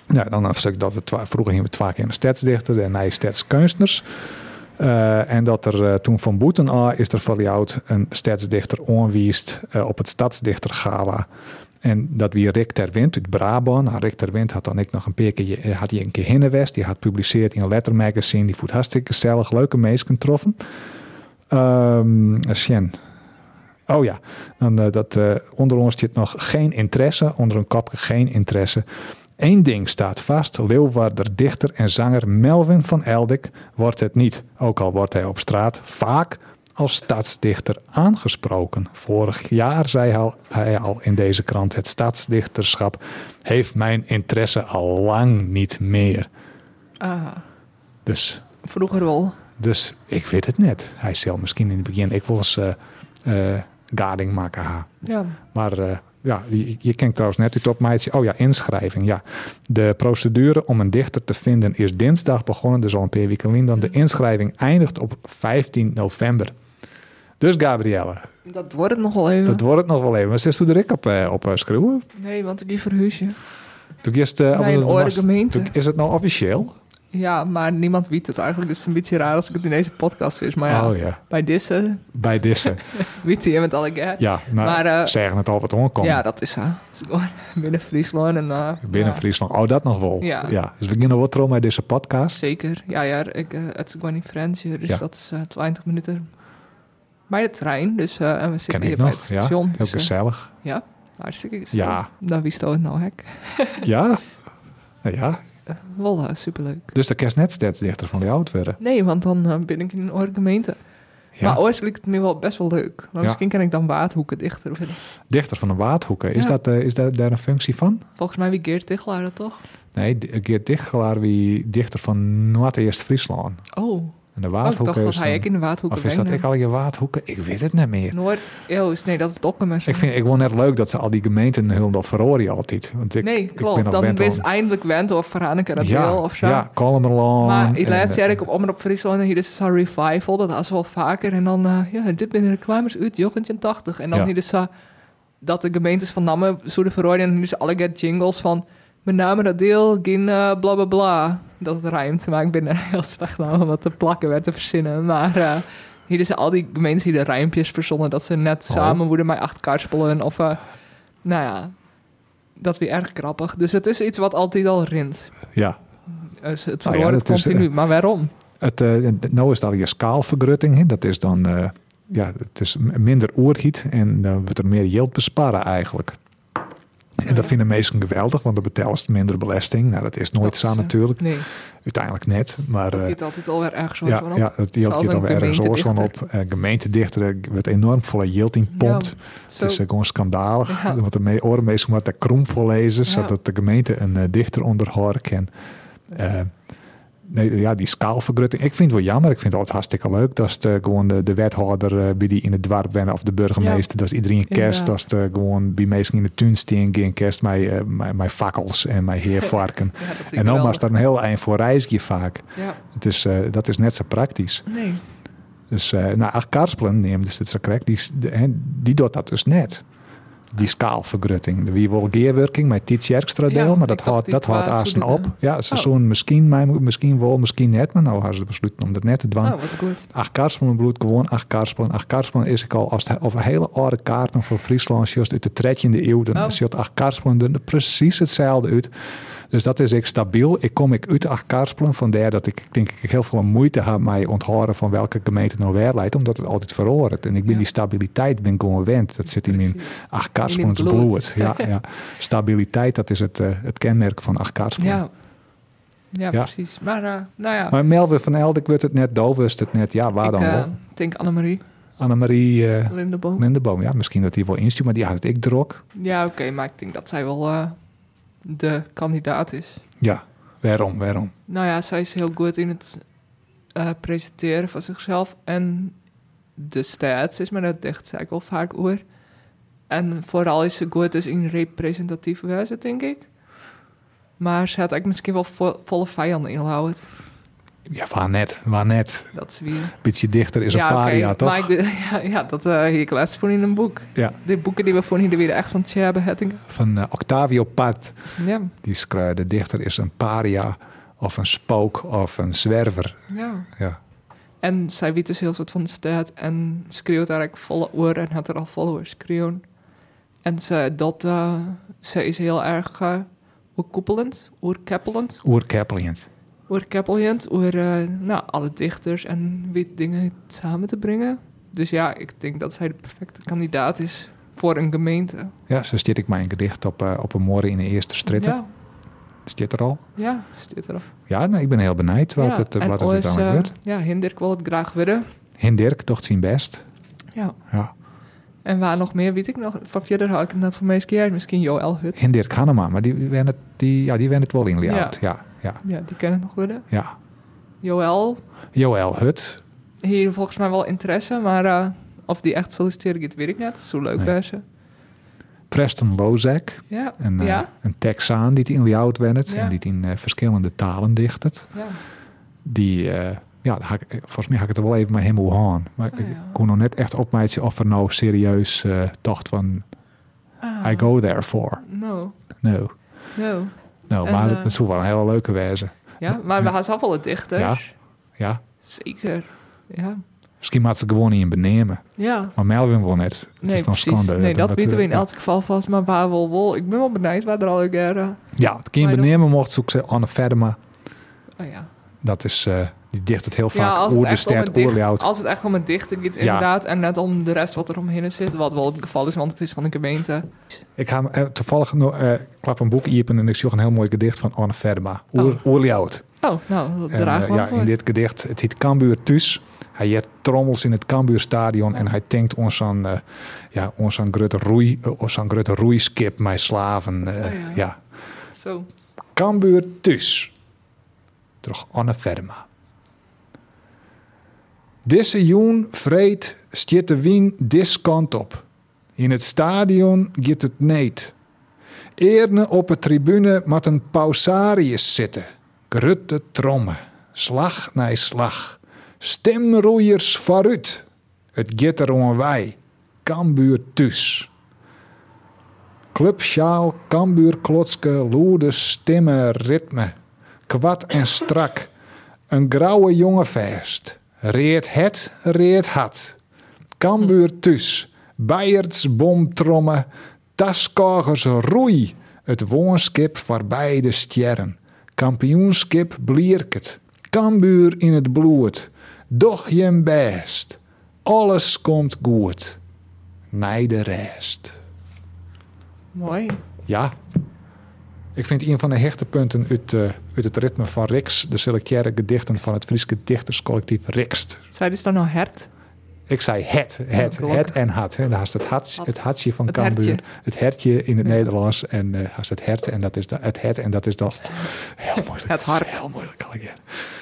Nou, dan een dat we vroeger gingen we twee keer een stadsdichter en hij stadskunstners. Eh, en dat er eh, toen van Boeten aan is er van een stadsdichter onwiest op het Stadsdichtergala. En dat wie Rick Terwind uit Brabant. Nou, Rick Terwind had dan ik nog een keer, had hij een keer hinnenwest. Die had gepubliceerd in een lettermagazine. Die voelt hartstikke gezellig, leuke mensen getroffen. Ehm Sjen. Oh ja, dan, eh, dat, eh, onder ons zit nog geen interesse. Onder een kopje geen interesse. Eén ding staat vast. Leeuwarder dichter en zanger Melvin van Eldik wordt het niet. Ook al wordt hij op straat vaak als stadsdichter aangesproken. Vorig jaar zei hij al, hij al in deze krant... het stadsdichterschap heeft mijn interesse al lang niet meer. Ah, Dus vroeger wel. dus ik weet het net. Hij zal misschien in het begin ik eh eh, gading maken. ha. Ja, Maar eh, ja, je, je kijkt trouwens net uit op mij. Oh ja, inschrijving. Ja. De procedure om een dichter te vinden is dinsdag begonnen. Dus al een paar weken. Dan de inschrijving eindigt op 15 november. Dus Gabrielle, dat wordt het nog wel even. dat wordt het nog wel even. Maar zit toen er ik op, eh, op schreeuwen? Nee, want ik verhuis je. Toen eh, Bij een gemeente. toen- Is het nou officieel? Ja, maar niemand weet het eigenlijk. Dus het is een beetje raar als ik het in deze podcast is. Maar ja, Oh ja, bij deze bij deze. weet je met alle keer. Ja, nou, Maar, eh, zeggen het al wat onkomt. Ja, dat is zo. Binnen Friesland. En, eh, Binnen ja, Friesland. Oh, dat nog wel. Ja. Dus we beginnen wat trouw met deze podcast. Zeker. Ja, ja ik, eh, het is gewoon in Fransje. Dus Ja. dat is eh 20 minuten bij de trein. Dus en we zitten hier ik bij nog. het Ja, station. heel dus, gezellig. ja, hartstikke gezellig. Ja. Dan wie stoot het nou hek. Ja. Nou ja. Eh, superleuk. Dus de kerst net steeds dichter van die oud werden. Nee, want dan eh, ben ik in een andere gemeente. Ja. Maar ooit lijkt het me wel best wel leuk. Maar Ja. misschien kan ik dan Waardhoeken dichter vinden. Dichter van de Waardhoeken. Is, Ja. dat, eh, is dat daar een functie van? Volgens mij wie Geert Tichelaar dat toch? Nee, Geert Dichtgelaar wie dichter van Noord-Eerst Friesland. Oh, En de oh ik Waardhoeken dacht dat is hij dan- ook in de Waardhoeken Of is dat ik al je Waardhoeken? Ik weet het niet meer. Noord, Oost, nee, dat is Dokkum. Ik vind ik gewoon net leuk dat ze al die gemeenten heel dat verhoren altijd. Want ik, nee, ik klopt. ben al dan wist eindelijk Went of Veronica dat ja, wil of zo. Ja, Kolmerland. Maar ik en, laatst eh, jaar ik op Omroep Friesland en hier is zo'n revival. Dat was wel vaker. En dan, eh, ja, dit ben de reclames uit 80. En dan Ja. hier is zo... dat de gemeentes van Namme zouden verrooien en nu ze alle get jingles van met name dat deel, geen eh, bla bla bla. Dat het rijmt, maar ik ben er heel slecht aan om wat te plakken werd te verzinnen. Maar eh, hier zijn al die gemeentes die de rijmpjes verzonnen dat ze net Oh. samen moeten mij acht karspelen of eh, nou ja, dat weer erg grappig. Dus het is iets wat altijd al rint. Ja. Dus het Nou ja, verhoort is, continu. maar waarom? Het, nou is al je skaalvergrutting. hè. Dat is dan ja, het is minder oergiet en dan wordt er meer yield besparen eigenlijk. En dat vinden mensen geweldig, want dat betelst minder belasting. Nou, dat is nooit Dat zo is, eh, natuurlijk. Nee, Uiteindelijk net. Maar dat eh, gaat altijd alweer ergens ja, van op. ja, Zoals gaat een alweer ergens oors van op. Eh, gemeentedichter er wordt enorm volle yield in pompt. Het is eh, gewoon schandalig. Ja. Want de me- oren meestal wat de krom voorlezen, Ja. zodat de gemeente een eh, dichter onderhouden kan. Eh, nee, ja, die skaalvergrutting. Ik vind het wel jammer. Ik vind het altijd hartstikke leuk. Dat is de, gewoon de, de wethouder eh, bij die in het dorp bent of de burgemeester. Dat is iedereen kerst. Inderdaad. Dat is de, gewoon bij mensen in de tuin staan. Geen kerst eh, met, met fakkels en met heervarken. Ja, en dan was daar een heel eind voor reisje vaak. Ja, Het is, eh, dat is net zo praktisch. nee. Dus nou, ach, Karspelen neemt dus het zo correct, die, die doet dat dus net. Die skaalvergrutting. Wie wil geerwerking met Tiet Jerkstra deel, Ja, maar dat houdt dat houdt aasten op. Ja, seizoen misschien, maar misschien wel, misschien net, maar nou hebben ze besloten om dat net te doen. Oh, goed. Ach, Karspelen bloed gewoon, ach, Karspelen. Ach, Karspelen is ik al, als het over hele oude kaarten voor Friesland, juist uit de 13e eeuw, dan Oh. ziet ach, Karspelen er precies hetzelfde uit. Dus dat is ik stabiel. Ik kom ik uit ach, Karspelen, vandaar dat ik denk ik heel veel moeite heb met onthouden van welke gemeente nou weer leidt, omdat het altijd verhoort. En ik ben Ja. die stabiliteit ben gewoon gewend. Dat zit in mijn Precies. ach, Karspelen bloed. bloed. Ja, ja. Stabiliteit, dat is het, eh, het kenmerk van ach, Karspelen. Ja. Ja, Ja. precies. Maar uh, nou ja, Maar Melvin van Eldik wordt het net, Dove is het net. Ja, waar ik dan uh, wel? denk Annemarie Annemarie uh, Lindeboom. Lindeboom. Ja, misschien dat hij wel instuurt, maar die het ik drok. Ja, oké, okay, maar ik denk dat zij wel de kandidaat is. Ja, waarom, waarom? Nou ja, zij is heel goed in het uh, presenteren van zichzelf. En de stats is maar dat dicht, ik wel vaak over. En vooral is ze goed dus in representatieve wijze, denk ik. Maar ze had eigenlijk misschien wel vo volle vijanden inhouden. Ja, waar net, waar net. Dat is weer. Beetje dichter is ja, een paria, okay, toch? Maar ik, ja, ja, dat uh, hier ik laatst voor in een boek. Ja. De boeken die we voor hier weer echt van Tjerbe Hettingen. Van uh, Octavio Paz. Ja. Die schrijft, de dichter is een paria of een spook of een zwerver. Ja. ja. En zij weet dus heel soort van de stad en schreeuwt daar eigenlijk volle oor en had er al followers schreeuwen. En ze, dat, uh, ze is heel erg uh, oorkoepelend, oorkeppelend. Oerkeppelend. Oorkeppelend, oor uh, nou, alle dichters en weet dingen samen te brengen. Dus ja, ik denk dat zij de perfecte kandidaat is voor een gemeente. Ja, zo stiet ik mijn gedicht op, uh, op een morgen in de eerste stritten. Ja. Zit er al? Ja, zit er al. Ja, nou, ik ben heel benieuwd wat ja, het, wat het dan uh, wordt. Ja, Hindirk wil het graag willen. Hindirk docht zijn best. Ja. ja. En waar nog meer, weet ik nog. Van verder had ik het net van meest keer. Misschien Joël Hut. Hindirk Hannema, maar die wen het, die, ja, die het wel in. Ja. ja. Ja, ja. die kennen nog willen. Ja. Joël. Joël Hut. Hier volgens mij wel interesse, maar uh, of die echt solliciteren, dat weet ik net. Zo leuk nee. Preston Lozak. Ja. Een, ja. Uh, een Texaan die in Liaut wennet. Ja. En die in uh, verschillende talen dichtet. Ja. Die, ja, ik, volgens mij ga ik het er wel even met hem gaan. Maar oh, ik ja. kon nog net echt opmijten of er nou serieus dacht van... Ah. I go there for. No. No. No. Nou, maar het zou wel een hele leuke wezen. Ja, maar we gaan zelf wel het dichters. Ja. Ja. Zeker. Ja. Misschien maakt ze gewoon niet in benemen. Ja. Maar Melvin wil net. Het nee, is dan precies. schande. Nee, dat, dat weten we in ja. elk geval vast. Maar waar wel wel. Ik ben wel benieuwd waar er al een keer... Ja, het kind benemen mocht zoek ze Anne Verdema. Oh ja. Dat is... Uh, die dicht het heel vaak ja, als het, oerliaut. als het echt om een dichter gaat, inderdaad. Ja. En net om de rest wat er omheen zit. Wat wel het geval is, want het is van de gemeente. Ik ga uh, toevallig nog uh, klap een boek iepen en ik zie een heel mooi gedicht van Anne Verdema. Oer, oh. Oh, nou, dat draag en, uh, Ja, voor. in dit gedicht, het heet Cambuur Thuis. Hij heeft trommels in het Cambuurstadion en hij denkt ons aan, uh, ja, ons aan grote roei, uh, ons aan grote roeiskip met slaven. Uh, oh, ja. ja. Zo. Cambuur Thuis. Terug Anne Verdema. Deze joen vreet stiet de wien dis op. In het stadion gaat het neet. Eerne op de tribune met een pausarius zitten. Grutte trommen, slag na slag. Stemroeiers vooruit. Het gaat er om wij. Kambuur thuis. Club sjaal, kambuur klotske, loede stemmen, ritme. Kwad en strak. Een grauwe jonge vest. Reert het, reert had. Kambuur thuis. Beierts bomtrommen. Taskogers roei. Het woonskip voorbij de sterren. Kampioenskip blierket. Kambuur in het bloed. Doch je best. Alles komt goed. Nij de rest. Mooi. Ja. Ik vind een van de hechtepunten uit, eh, uit het ritme van Rix de selectaire gedichten van het Friese dichterscollectief Rikst. Zij dus dan nou hert? Ik zei het, het, het en had. Hè. Daar is het, hats, het hatsje van Het Cambuur. hertje. Het hertje in het Ja. Nederlands. En eh als het hert en dat is da- het het en dat is dan heel moeilijk. Het hart. Heel moeilijk zeggen.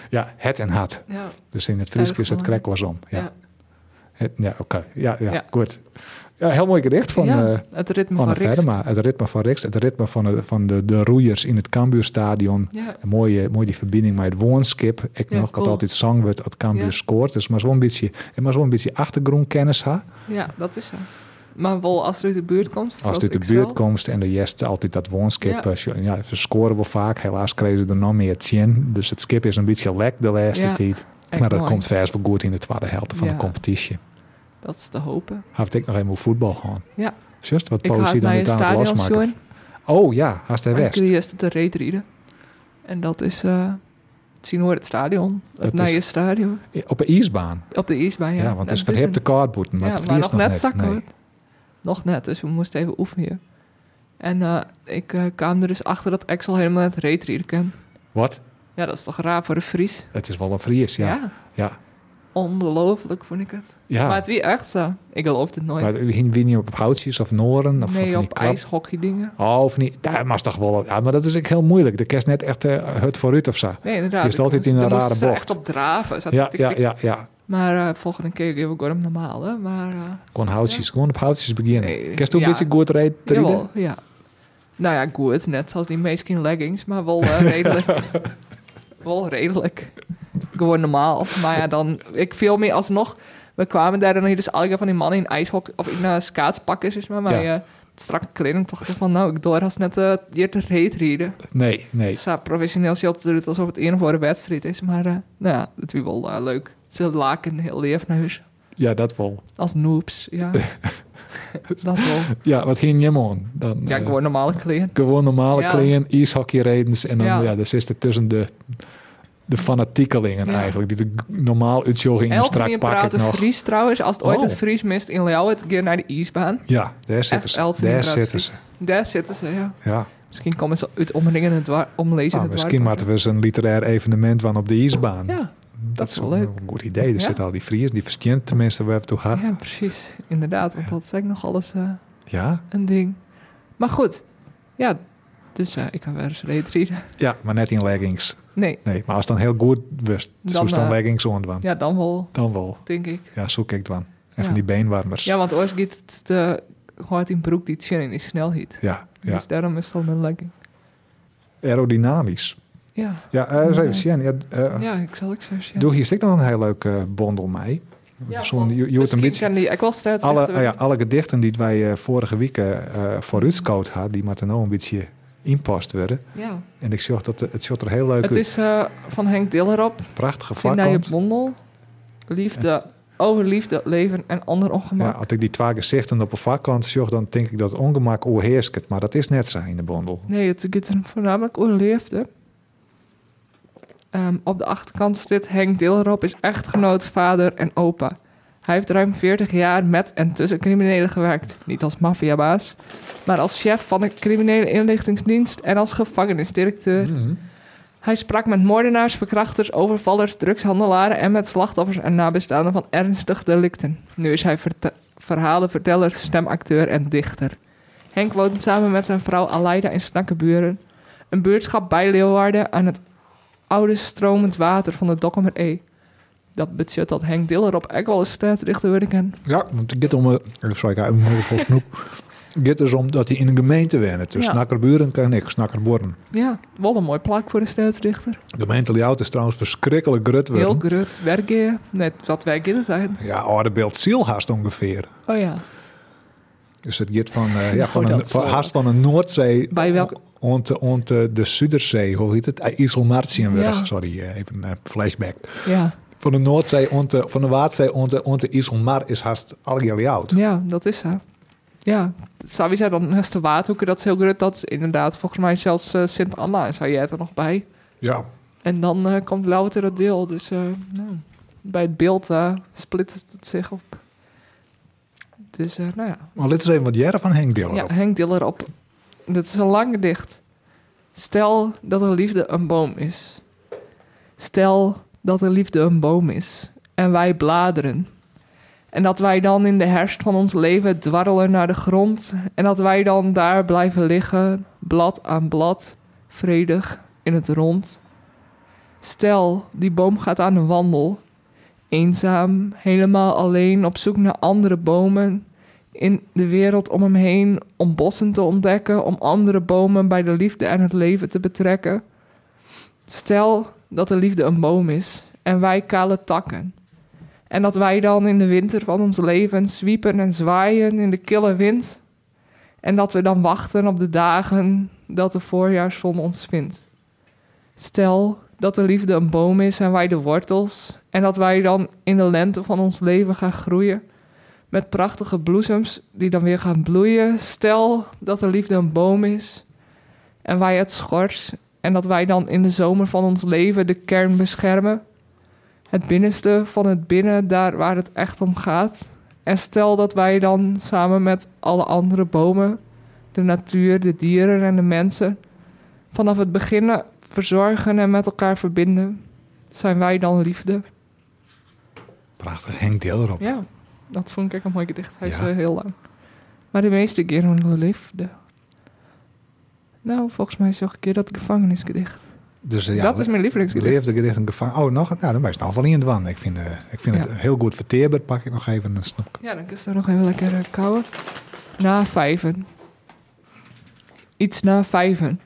Ja, het en had. Ja. Dus in het Fries is het krek was om. Ja, Ja. Ja oké. Ja, ja, Ja. goed. Ja, heel mooi gedicht van, ja, eh, het ritme van. Verdema. Het ritme van Rix. Het ritme van de, van de, de roeiers in het Cambuurstadion. Ja. Een mooie, mooi die verbinding met het woonskip. Ik Ja, nog cool. altijd zang wordt het Cambuur scoort. Dus maar zo'n beetje, maar zo'n beetje achtergrondkennis ha. ja, dat is zo. Maar wel als het uit de buurt komt. Als het uit de buurt komt en de jest altijd dat woonskip. Ja. eh, Ja. ze scoren wel vaak. Helaas kregen ze er nog meer tien. Dus het skip is een beetje lek de laatste tijd. Echt Maar dat mooi. komt vers wel goed in de tweede helft van Ja. de competitie. Dat is te hopen. Had ik nog even voetbal gaan. Ja. Just wat politie het dan niet aan het losmaken. Oh ja, haast hij Ik west. eerst de reet rieden. En dat is eh zien hoor het stadion. Dat Het is- nieuwe stadion. Op een ijsbaan. Op de ijsbaan, ja. Ja, want het is verhip de kaartboeten. Maar ja, het maar vriest nog net zakken Nee. Nog net, dus we moesten even oefenen. En eh, ik eh, kwam er dus achter dat Axel helemaal net reet rieden kan. Wat? Ja, dat is toch raar voor een Fries? Het is wel een Fries, ja. Ja. Ja. Ongelooflijk vond ik het. ja. Maar het wie echt zo. Ik geloof het nooit. Maar niet op houtjes of noren? Of, nee, op ijshockey dingen. Oh, of niet. Maar is toch wel. Ja, maar dat is ook heel moeilijk. De kerst net echt eh, het vooruit of zo. Nee, inderdaad. Je is altijd Ik in een daar rare bocht. echt op draven. Zat Ja, ja, ja, ja. Maar eh, volgende keer geven we hem normaal, hè. Maar uh, Gewoon houtjes, gewoon op houtjes beginnen. Nee, Kerst ja. een beetje goed rijden? jawel, ja. Nou ja, goed. Net zoals die meestal leggings, maar wel eh, redelijk. Wel redelijk. Gewoon normaal. Maar ja, dan... Ik viel me alsnog... We kwamen daar dan hier dus elke van die mannen in ijshok... Of in uh, skaatspakken, zeg maar. Maar Ja. eh, strakke kleding toch van... Nou, ik door als net eh, hier te reet rieden. Nee, nee. Het staat professioneel shot eruit alsof het een of andere wedstrijd is. Maar eh, nou ja, het is wel eh, leuk. Ze laken heel leef naar huis. Ja, dat wel. Als noobs, ja. dat wel. Ja, wat ging je man? Dan, Ja, eh, gewoon normale kleren. gewoon normale Ja. kleden, ijshockeyredens. En dan, ja, Ja. dus is tussen de, de fanatiekelingen Ja. eigenlijk. Die de normaal uitjogging en strak die pak ik praten nog. Fries trouwens. Als het ooit Oh. het Fries mist in Leeuwen, keer naar de ijsbaan. Ja, daar zitten ze. Daar zitten ze. Daar zitten ze, ja. Ja. Misschien komen ze uit omringende dwar, omlezen. Nou, misschien moeten we eens een literair evenement van op de ijsbaan. Ja, dat is wel een leuk. goed idee. Er Ja. zitten al die Friers, die verstaan tenminste waar we toe gaan. ja, precies. Inderdaad, want dat is ook nog alles eh, Ja? een ding. Maar goed, ja. Dus eh, ik kan weer eens reet rieden. ja, maar net in leggings. Nee, Nee, maar als het dan heel goed wist, Dan, zo dan eh, leggings aan ja, dan wel, Dan wel. denk ik. Ja, zo kijk dan. En Ja. van die beenwarmers. Ja, want ooit gaat het de, gewoon in broek die het zin in die snelheid. ja. ja. Dus daarom is het al een legging. Aerodynamisch. Ja, Ja, eh eens even Ja. zien. Ja, eh, ja ik zal ik zo zeggen. Doe hier stik nog een heel leuk eh, bondel mee. Ja, Zo'n- je, een beetje... die ik wel steeds Alle, ja, alle gedichten die wij eh, vorige week eh voor uitscout hadden, die moeten nou een beetje inpast worden. ja. En ik zag dat het, het zag er heel leuk Het uit. is eh, van Henk Dillerop. Prachtige Zin naar je vlakkant. bondel. Liefde, over liefde, leven en ander Ja, ongemak. als ik die twee gezichten op een vakkant zag, dan denk ik dat het ongemak overheerst. Maar dat is net zo in de bondel. Nee, het gaat voornamelijk over liefde. Ehm, op de achterkant zit Henk Dillerop is echtgenoot, vader en opa. Hij heeft ruim 40 jaar met en tussen criminelen gewerkt. Niet als maffiabaas, maar als chef van de criminele inlichtingsdienst en als gevangenisdirecteur. Hij sprak met moordenaars, verkrachters, overvallers, drugshandelaren en met slachtoffers en nabestaanden van ernstige delicten. Nu is hij verte- verhalenverteller, stemacteur en dichter. Henk woont samen met zijn vrouw Aleida in Snakkenburen, een buurtschap bij Leeuwarden aan het oude stromend water van de Dokkumer E. Dat betekent dat Henk Diller op echt wel een staatsdichter worden kan. Ja, want het gaat om... eh, Sorry, ik heb veel snoep. Het gaat dus om dat hij in een gemeente woont. Dus Ja. Snakkerburen kan ik, Snakkerborn. Ja, wel een mooi plak voor een staatsdichter. De gemeente is trouwens verschrikkelijk grut Heel grut, werken, net wat wij in het uit. Ja, oude beeld ziel haast ongeveer. Oh ja, Dus het gaat van, eh, ja, Nou, van, een, van, zal- haast van een Noordzee Bij welke- ont, ont, de, de Zuiderzee, hoe heet het? Eh, IJsselmartienweg, Ja. sorry, eh, even een flashback. Ja, Van de Noordzee, ont, de- van de Waardzee, ont de IJsselmar is haast al jullie oud. ja, dat is zo. Ja, zou je dan naast de waterhoeken, dat is heel groot. Dat is inderdaad volgens mij zelfs eh, Sint-Anna en zou jij er nog bij. Ja. En dan eh, komt louter dat deel. Dus nou, bij het beeld splitst het zich op. Dus nou ja, Maar dit is even wat jaren van Henk Diller ja op. Henk Diller op. Dit is een lang gedicht. Stel dat de liefde een boom is. Stel dat de liefde een boom is. En wij bladeren. En dat wij dan in de herfst van ons leven dwarrelen naar de grond. En dat wij dan daar blijven liggen, blad aan blad, vredig in het rond. Stel, die boom gaat aan de wandel. Eenzaam, helemaal alleen, op zoek naar andere bomen in de wereld om hem heen om bossen te ontdekken, om andere bomen bij de liefde en het leven te betrekken. Stel dat de liefde een boom is en wij kale takken. En dat wij dan in de winter van ons leven zwiepen en zwaaien in de kille wind. En dat we dan wachten op de dagen dat de voorjaarszon ons vindt. Stel dat de liefde een boom is en wij de wortels. En dat wij dan in de lente van ons leven gaan groeien met prachtige bloesems die dan weer gaan bloeien. Stel dat de liefde een boom is en wij het schors en dat wij dan in de zomer van ons leven de kern beschermen. Het binnenste van het binnen, daar waar het echt om gaat. En stel dat wij dan samen met alle andere bomen, de natuur, de dieren en de mensen, vanaf het beginnen verzorgen en met elkaar verbinden. Zijn wij dan liefde? Prachtig, Henk Diller op. Ja, dat vond ik een mooi gedicht. Hij is Ja. eh, heel lang. Maar de meeste keren de liefde. Nou, volgens mij een keer dat gevangenisgedicht. Dus, eh, ja, dat is mijn lievelingsgedicht. Leefde gericht een gevangen. Oh, nog? Nou, dan ben je nog wel in het wan. Ik vind, eh, ik vind Ja. het heel goed verteerbaar. Pak ik nog even een snoep. Ja, dan is er nog even lekker uh, kouwen. Na vijven. Iets na vijven.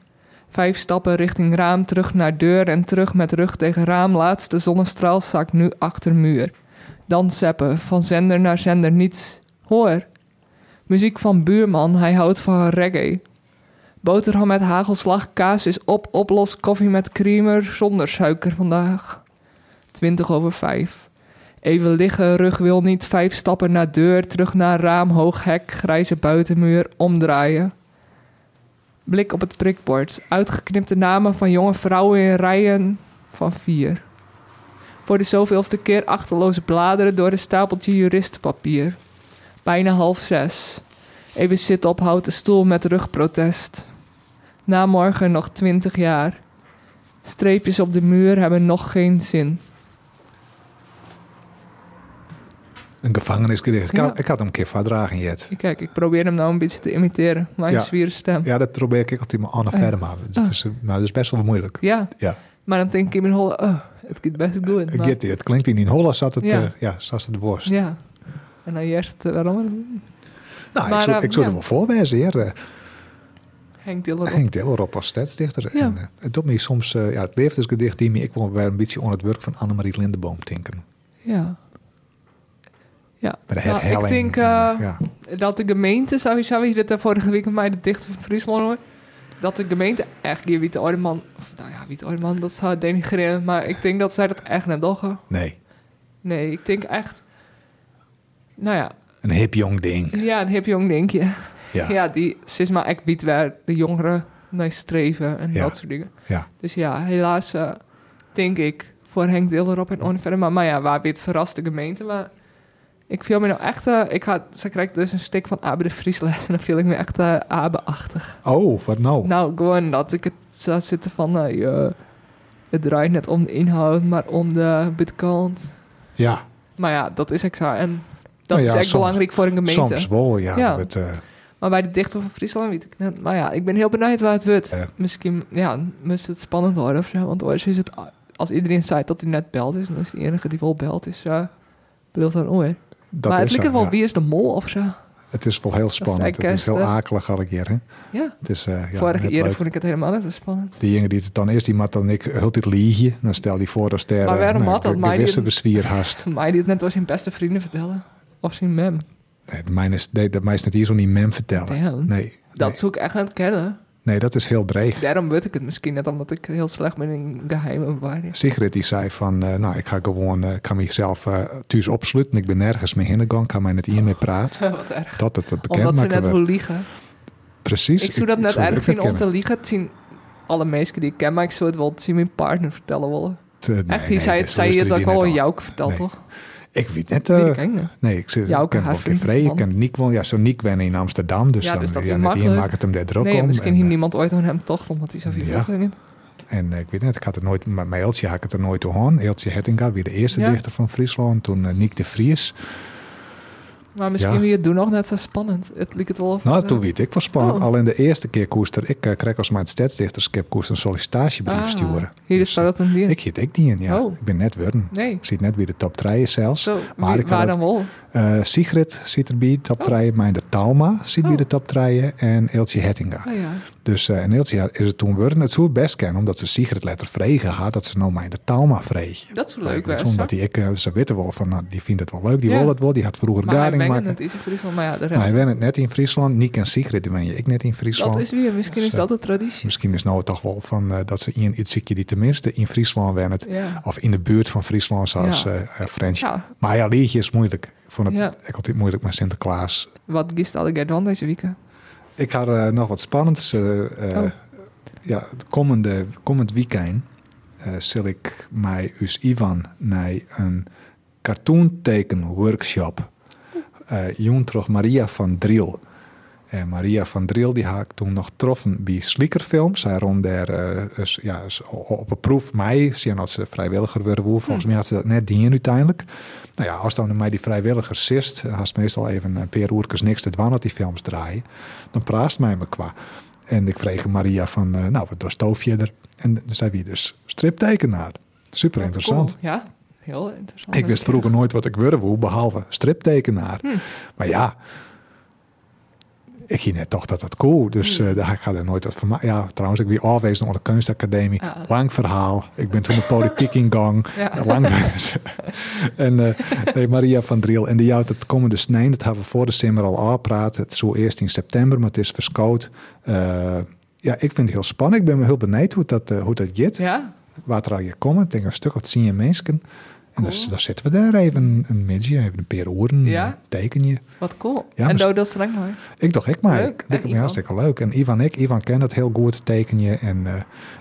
Vijf stappen richting raam, terug naar deur en terug met rug tegen raam. Laatste zonnestraal zakt nu achter muur. Dan zeppen, van zender naar zender niets. Hoor. Muziek van buurman, hij houdt van reggae. Boterham met hagelslag, kaas is op, oplos, koffie met creamer, zonder suiker vandaag. Twintig over vijf. Even liggen, rug wil niet, vijf stappen naar deur, terug naar raam, hoog hek, grijze buitenmuur, omdraaien. Blik op het prikbord, uitgeknipte namen van jonge vrouwen in rijen van vier. Voor de zoveelste keer achterloze bladeren door een stapeltje juristenpapier. Bijna half zes. Even zitten op houten stoel met rugprotest. Na morgen nog twintig jaar. Streepjes op de muur hebben nog geen zin. Een gevangenisgericht. Ik, Ja. ik had hem een keer verdragen, Jet. Kijk, ik probeer hem nou een beetje te imiteren. Mijn Ja. zwiere stem. Ja, dat probeer ik altijd maar Anne Oh. Verma. Dat is, eh, maar dat is best wel moeilijk. Ja, Ja, maar dan denk ik in mijn holle... Oh, het gaat best goed. maar- get. Het klinkt in die holle zat het, Ja. ja. ja, zat het de borst. Ja. En dan eerst uh, waarom? Nou, Maar, ik zou, eh, ik zou ja. er wel voorwijzen, eh, Henk Diller op. Henk Diller op als stadsdichter. Ja. En, eh, het doet me soms, eh, ja, het leeft dus gedicht die me ik wel een beetje aan het werk van Annemarie Lindeboom denken. Ja. Ja, de Nou, ik denk en, eh, ja. dat de gemeente, sowieso, je dit vorige week met mij de dichter van Friesland hoor, dat de gemeente echt hier Wiet Ordeman, of nou ja, Wiet Ordeman, dat zou denigreren, maar ik denk dat zij dat echt net doggen. Nee, Nee, ik denk echt, nou ja, een hip jong ding. ja, een hip jong denk je. Ja, Ja, die is maar echt Wiet waar de jongeren naar streven en Ja. dat soort dingen. ja. Dus ja, helaas eh, denk ik voor Henk op en onverder. Maar, maar ja, waar weer het verrast de gemeente. Maar ik viel me nou echt... eh, ik had, ze krijgt dus een stuk van Abe de Friesles. En dan viel ik me echt eh Abe-achtig. Oh, wat nou? Nou, gewoon dat ik het zag zitten van... je- het draait net om de inhoud, maar om de bitkant. Ja, Maar ja, dat is exact. En dat Nou ja, is echt soms- belangrijk voor een gemeente. soms wel, ja. Ja. Eh, Maar bij de dichter van Friesland weet ik net. Maar ja, ik ben heel benieuwd waar het wordt. Ja. Misschien, ja, moest het spannend worden of zo. Want is het, als iedereen zei dat hij net belt is, dan is de enige die wel belt, is uh, bedoeld dan ooit. dat maar het lijkt zo, wel, ja. wie is de mol of zo? Het is wel heel spannend. Het is heel akelig al een keer. Hè? Ja, Het is, eh, ja, vorige keer vond ik het helemaal niet zo spannend. Diegene die het dan is, die moet dan ik heel dit liegen. Dan stel die voor dat er Maar waarom nou, had dat? die-. Mij die het net als zijn beste vrienden vertellen. Of zijn mem. Nee, de mijne is, mij is net hier zo niet mem vertellen. Nee, Dat nee. zoek ik echt aan het kennen. nee, dat is heel dreig. Daarom weet ik het misschien net, omdat ik heel slecht ben in geheime bewaring. Sigrid die zei van, eh, nou, ik ga gewoon, eh, ik kan mezelf eh thuis opsluiten. Ik ben nergens meer heen gegaan, kan mij net hier mee praten. Wat erg. Dat het bekend Omdat ze net wil liegen. Precies. Ik zou dat net het erg vinden om te liegen. Het zien alle mensen die ik ken, maar ik zou het wel zien mijn partner vertellen willen. Nee, Echt, die nee, zei, dus zei je het ook al aan jou verteld, Nee. toch? Ik weet net. Weet ik ook niet. nee, ik zit ik ken wel tevreden. is Ik ken Niek wel, ja, zo Niek wennen in Amsterdam. Dus Ja, dan dus dat ja, net makkelijk. maakt het hem daar druk Nee, om. misschien en, heeft eh, niemand ooit aan hem toch, omdat hij zo veel Ja. niet. En eh, ik weet net, ik had het nooit, maar mijn Eeltje had ik het er nooit toe aan. Eeltje Hettinga, weer de eerste Ja. dichter van Friesland. Toen Niek de Vries. Maar misschien Ja. je het doen nog net zo spannend. Het liep het wel of- Nou, toen weet ik was spannend. Oh. Al in de eerste keer koester. Ik uh, kreeg als mijn stadsdichterskip koest een sollicitatiebrief Ah, sturen. Hier Dus, is dat een ding. Ik hiet ik die in, ja. Oh. Ik ben net worden. Nee. Ik zie net weer de top 3 zelfs. Zo, Maar wie, ik had dan wel? Eh, Sigrid zit erbij, top Oh. 3. Mijn de Talma zit bij Oh. de top 3. En Eeltje Hettinga. Oh ja. Dus uh, en Eeltje is het toen worden. Het zou best kennen, omdat ze Sigrid letter vregen had. Dat ze nou mijn de Talma vreeg. Dat is leuk, best. Omdat die, ik, eh, ze weten wel van, nou, die vindt het wel leuk. Die Ja. wil het wel. Die had vroeger Maar maken. het is in Friesland, maar ja, de Maar rest. het net in Friesland. Niek en Sigrid, die ben je ik net in Friesland. dat is weer, misschien is Dus, dat de traditie. Misschien is nou toch wel van eh, dat ze in iets ziekje die tenminste in Friesland wennen. Ja. Of in de buurt van Friesland, zoals Ja. eh eh, French. ja. Maar ja, liedje is moeilijk. Ik vond het Ja. ik altijd moeilijk met Sinterklaas. Wat gist alle Gerdwan deze week? Ik had eh, nog wat spannends. eh, eh, Oh. Ja, het komende, komend weekend zal ik mij us Ivan naar een cartoonteken workshop. eh Joen terug Maria van Driel. En Maria van Driel die had ik toen nog getroffen bij Sliekerfilms. Hij rond daar eh, ja, op een proef mij. Zien dat ze vrijwilliger worden. woe. Volgens mij had ze dat net dien uiteindelijk. Nou ja, als dan mij die vrijwilliger zist, dan had meestal even een paar uurtjes niks te doen dat die films draaien. Dan praat mij me qua. En ik vreeg Maria van, eh, nou, wat doorstoof je er? En dan zei wie dus striptekenaar. Super interessant. cool. Ja, heel interessant. Ik wist vroeger nooit wat ik wilde woe, behalve striptekenaar. Hm. Maar ja, ik ging net toch dat dat cool. Dus eh, daar ga er nooit wat van maken. Ja, trouwens, ik ben afwezen op de kunstacademie. Ah. Lang verhaal. Ik ben toen de politiek in gang. Ja. Lang En eh, nee, Maria van Driel. En die houdt het komende snijn. Dat hebben we voor de simmer al aangepraat. Het zo eerst in september, maar het is verskoot. Eh, ja, ik vind het heel spannend. Ik ben me heel benieuwd hoe dat, hoe dat gaat. Ja, Waar er al je komen. Ik denk een stuk wat zie je mensen. En Cool. dus, dan zitten we daar even een midje, even een paar oren. Ja. eh, Teken je. wat cool. Ja, en dat streng hoor. Ik dacht ik maar. Leuk. Ik En vind hartstikke leuk. En Ivan ik. Ivan kent het heel goed, teken je. En eh,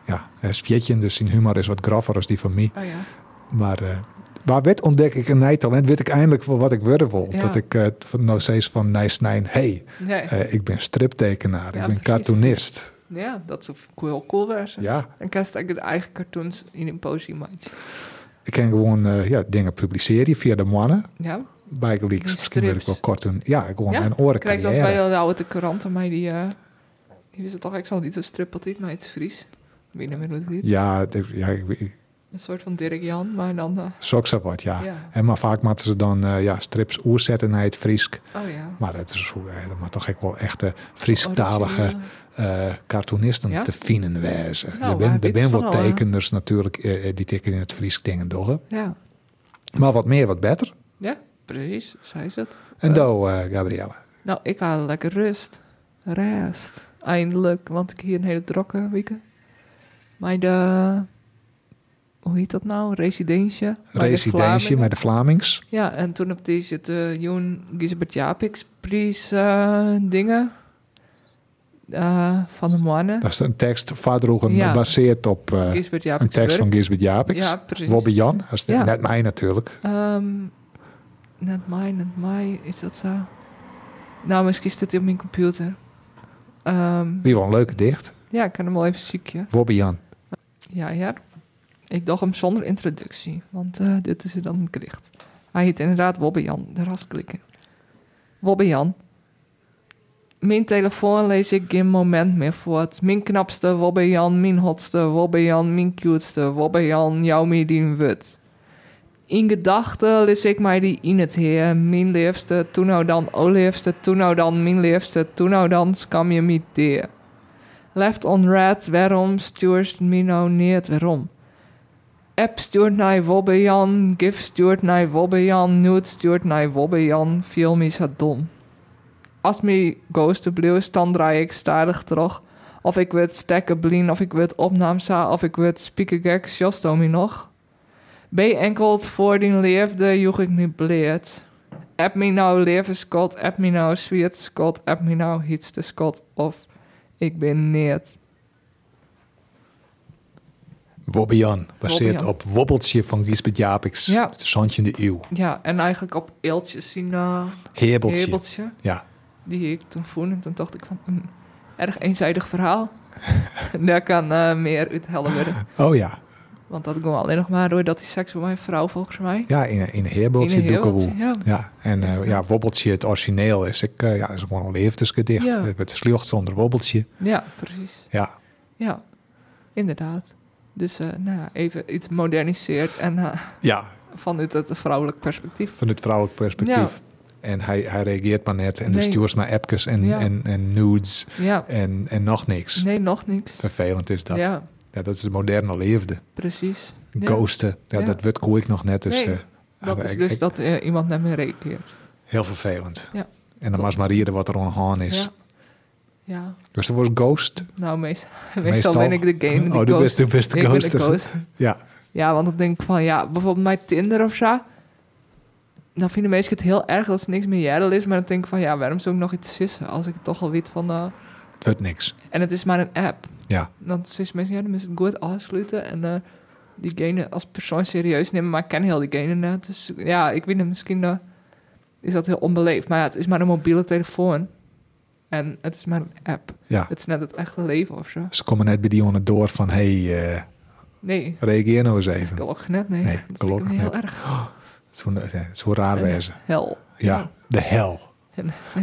ja, hij is vietje, dus zijn humor is wat graffer als die van mij. Oh ja. Maar uh, waar wet ontdek ik een nijtalent, weet ik eindelijk voor wat ik worden wil. Ja. Dat ik uh, nou steeds van Nijsnijn, hey, Nee. uh, ik ben striptekenaar, Ja, ik ben cartoonist. ja, dat zou heel cool wezen. Ja, Dan kan je eigenlijk de eigen cartoons in een posie maken. Ik kan gewoon uh, ja, dingen publiceren via de mannen. Ja, Bijgeleaks, Die misschien wil ik wel kort doen. Ja, gewoon Ja, een oren krijg dat bij de oude kranten, maar die... eh hier is het toch echt zo niet een strippeltiet, maar het is Fries. Wie niet meer hoe het. Ja, de- ja ik, ik, Een soort van Dirk Jan, maar dan... eh, zo zo wat, ja. Ja. En maar vaak moeten ze dan uh, ja, strips oerzetten naar het Friesk. oh ja. Maar het is eh, dat toch echt wel echte Friesktalige Origineel. Eh cartoonisten Ja? te vinden wezen. Nou, er er zijn je wel tekeners natuurlijk eh, eh, die tekenen in het Fries dingen door. Ja. Maar wat meer, wat beter. ja, precies, zei ze het. En Zo. eh Gabrielle. Nou, ik haal lekker rust. Rest. Eindelijk, want ik hier een hele drokke weken. Maar de... Hoe heet dat nou? Residentie. Residentie met de Vlamings. Ja, en toen op die zit de Joen Gisbert Japix prijs dingen. Eh, van de mannen. Dat is een tekst vaardroegen Ja. gebaseerd op eh, een tekst van. Gisbert Japix. Ja. Bobby Jan, dat is Ja. net mij natuurlijk. Ehm, net mij, net mij, is dat zo? Nou, misschien staat hij op mijn computer. Ehm, Wie wel een leuke dicht. ja, ik kan hem wel even ziekje. Bobby Jan. Ja, ja. Ik dacht hem zonder introductie, want eh, dit is er dan gericht. Hij heet inderdaad Wobbe Jan, daar was klikken. Wobbe Jan. Mijn telefoon lees ik geen moment meer voort. Mijn knapste Wobbe Jan, mijn hotste Wobbe Jan, mijn cuteste Wobbe Jan, jou mee die wut. In gedachten lees ik mij die in het heer. Mijn liefste, toen nou dan, o liefste, toen nou dan, mijn liefste, toen nou dan, skam je niet deer. Left on red, waarom stuurt me nou neer waarom? App stuurt naar Wobbejan, GIF stuurt naar Wobbejan, Nude stuurt naar Wobbejan, film is het dom. Als me ghosten bleef, dan draai ik stadig terug. Of ik wil stekken blien, of ik wil opnaamsa, of ik wil spieken gek, me nog. Ben enkeld voor die leefde, joeg ik me bleed. App me nou leven Scott, app me nou sweet Scott, app me nou hits de Scott, of ik ben neert. Wobbejan, baseert Wobbejan. op Wobbeltje van Gisbert Japiks. Ja. Zandje in de eeuw. Ja, en eigenlijk op eeltjes zien uh, hebeltje. Ja. Die ik toen vond. En toen dacht ik van, een erg eenzijdig verhaal. Daar kan eh, meer uit worden. Oh ja. Want dat ging alleen nog maar doordat hij seks met mijn vrouw, volgens mij. Ja, in, een- in een herbeltje In een doe ik herbeltje, wel. ja. Ja. En eh, ja, Wobbeltje, het origineel is, ik, eh, ja, is gewoon een liefdesgedicht. Ja. Het slucht zonder Wobbeltje. Ja, precies. Ja. Ja, inderdaad. Dus nou ja, even iets moderniseerd en Ja, vanuit het vrouwelijk perspectief. van het vrouwelijk perspectief. En hij, hij reageert maar net en Nee. dan stuurt maar appjes en, Ja. en, en nudes Ja, en, en nog niks. nee, nog niks. Vervelend is dat. Ja. Ja, dat is de moderne liefde. precies. Ghosten, ja, dat wordt koe ik nog net. Dus Nee, eh, Dat ah, is ik- dus ik- dat eh, iemand naar me reageert. heel vervelend. Ja. En dan was Maria wat er aan is. Ja. Dus er was ghost. nou meest, meestal, Meestal- ben ik degene die Oh, de ben ghoster. ghost. Ja, Ja, want dan denk ik van, ja, bijvoorbeeld mijn Tinder of zo. Dan vinden mensen het heel erg dat ze niks meer jaren is. Maar dan denk ik van, ja, waarom zou ik nog iets sissen? Als ik toch al weet van, eh, het wordt niks. en het is maar een app. Ja, Dan zeggen mensen, ja, dan is het goed afsluiten. En eh, diegene als persoon serieus nemen. Maar ik ken heel diegene net. Dus ja, ik weet niet, misschien eh, is dat heel onbeleefd. Maar ja, het is maar een mobiele telefoon. En het is maar een app. ja. Het is net het echte leven of zo. Ze komen net bij die jongen door van, hey, eh, Nee, reageer nou eens even. gelukkig net, nee. Nee, ik gelukkig heel net. erg. Zo'n eh, zo raar En, wezen. Hel. Ja, de hel.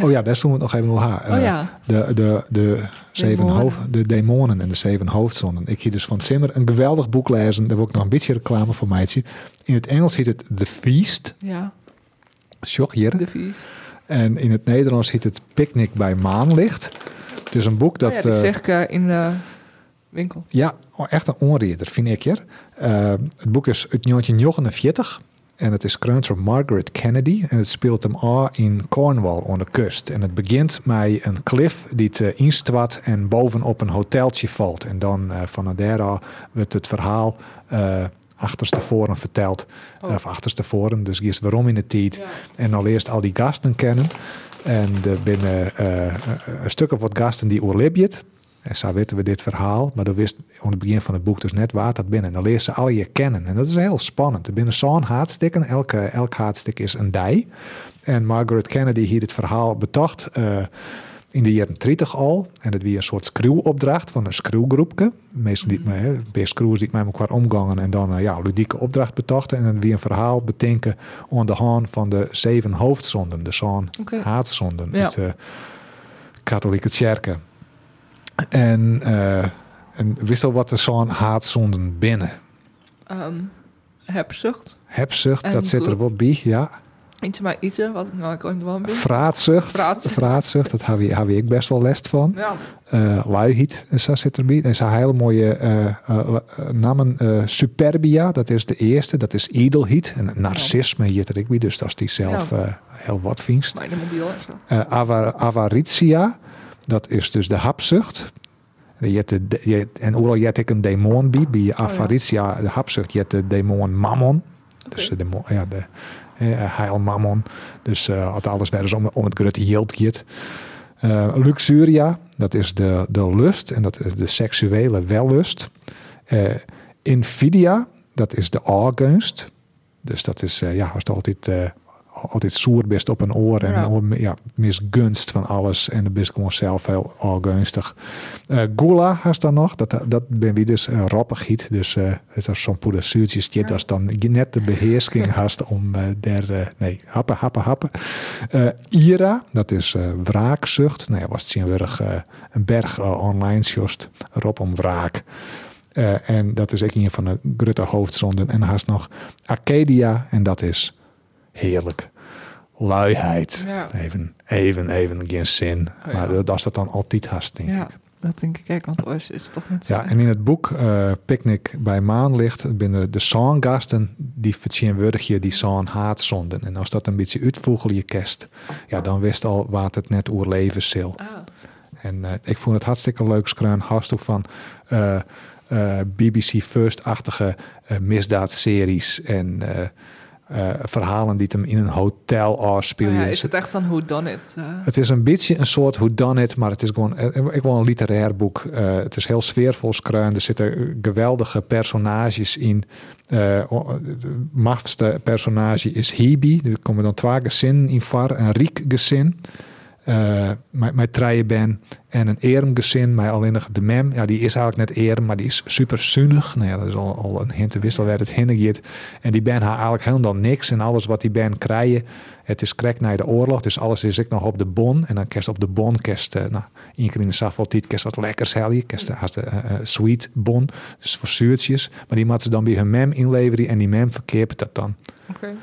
Oh ja, daar stonden we het nog even over. haar. Oh Eh, ja. De, de, de, zeven Demonen. hoofd, de demonen en de zeven hoofdzonden. Ik hier dus van Zimmer een geweldig boek lezen. Daar wil ik nog een beetje reclame voor meidje. In het Engels heet het The Feast. Ja, Sjoch, hier. de feest. En in het Nederlands heet het Picnic bij Maanlicht. Het is een boek dat... oh ja, die eh, zeg ik in de winkel. Ja, echt een onreeder, vind ik hier. Het boek is uit 1949 en het is kreund door Margaret Kennedy. En het speelt hem af in Cornwall, aan de kust. En het begint met een klif die uh, instwat en bovenop een hoteltje valt. En dan eh, van daar wordt het verhaal uh, achterstevoren verteld. Oh. Of achterstevoren, dus eerst waarom in de tijd. Ja. En dan eerst al die gasten kennen. En er binnen uh, een stuk of wat gasten die oorlibjet. En zo weten we dit verhaal, maar dat wist aan het begin van het boek dus net waar dat binnen. Dan leer ze alle je kennen. En dat is heel spannend. Er binnen zo'n haatstikken. Elke, elk haatstik is een dij. En Margaret Kennedy hier het verhaal betocht uh, in de jaren 30 al. En het wie een soort screwopdracht van een screwgroepje. Meestal niet meer, bij screws die met elkaar omgangen en dan uh, ja, ludieke opdracht betochten. En dan wie een verhaal bedenken aan de hand van de zeven hoofdzonden. De zo'n Okay. haatzonden. Ja. uit de katholieke kerken. En, uh, en wist al wat er zo'n haatzonden binnen? Um, hebzucht. Hebzucht, En dat zit er wel bij, ja. Iets maar iets, wat ik nou ik ooit wel ben. Vraatzucht, Vraatzucht. vraatzucht dat heb ik, ik best wel last van. Ja. Uh, luiheid, zo zit erbij. En zijn hele mooie uh, namen. Superbia, dat is de eerste. Dat is edelheid. En narcisme hier er ik bij. Dus dat is die zelf Ja. heel wat vindt. Maar de mobiel en avaritia, dat is dus de hapzucht. Je de, je, en overal jet ik een demon bij. Bij avaritia, de hapzucht, je hebt de demon mammon. Dus de demon, ja, de uh, heil mammon. Dus uh, als alles weer eens om, om het grote gaat. Uh, luxuria, dat is de, de lust en dat is de seksuele wellust. Uh, invidia, dat is de aangunst. Dus dat is, ja, het altijd, altijd best op een oor en Ja. ja, misgunst van alles. En dan ben je gewoon zelf heel aangunstig. Uh, gula has dan nog, dat, dat ben wie dus uh, rappigheid. Dus uh, het is zo'n poeder zuurtjes, ja. als dan net de beheersking hast om der, nee, happen, happen, happen. Ira, dat is wraakzucht. Nou ja, was het zinwurig een berg online just, erop om wraak. Uh, en dat is ook een van de grote hoofdzonden. En haast nog Arcadia, en dat is heerlijk. Luiheid. Ja. Even, even, even geen zin. Oh, ja. Maar dat is dat dan altijd haast, denk Ja. ik. Dat denk ik ook, want oors is toch niet zo. Ja, en in het boek eh Picnic bij Maanlicht binnen de songgasten die verteenwoordig je die song haatzonden. En als dat een beetje uitvoegel je kerst, ja, dan wist al wat het net oer leven zil. Ah, En eh, ik vond het hartstikke leuk scraan. Haast toe van eh, BBC First-achtige misdaadseries en eh, verhalen die hem in een hotel oh afspelen. ja, is het echt zo'n done it? eh? Het is een beetje een soort done it, maar het is gewoon eh, ik wil een literair boek. Het is heel sfeervol skruin. Er zitten geweldige personages in. Het mafste personage is Hebe. Er komen dan twee gezinnen in var. Een riek gezin. Met, met treien ben. En een erm gezin met alleen nog de mem. Ja, die is eigenlijk net erm, maar die is super zuinig. Nou ja, dat is al, al een hint te wissel waar het gaat. En die ben haar eigenlijk helemaal niks. En alles wat die ben krijgen, het is krek na de oorlog. Dus alles is ik nog op de bon. En dan kerst op de bon, kerst, eh, nou, één in de safaltiet, kerst wat lekkers helje. Kerst de eh, sweet bon, dus voor zuurtjes. Maar die moet ze dan bij hun mem inleveren. En die mem verkeert dat dan. Oké.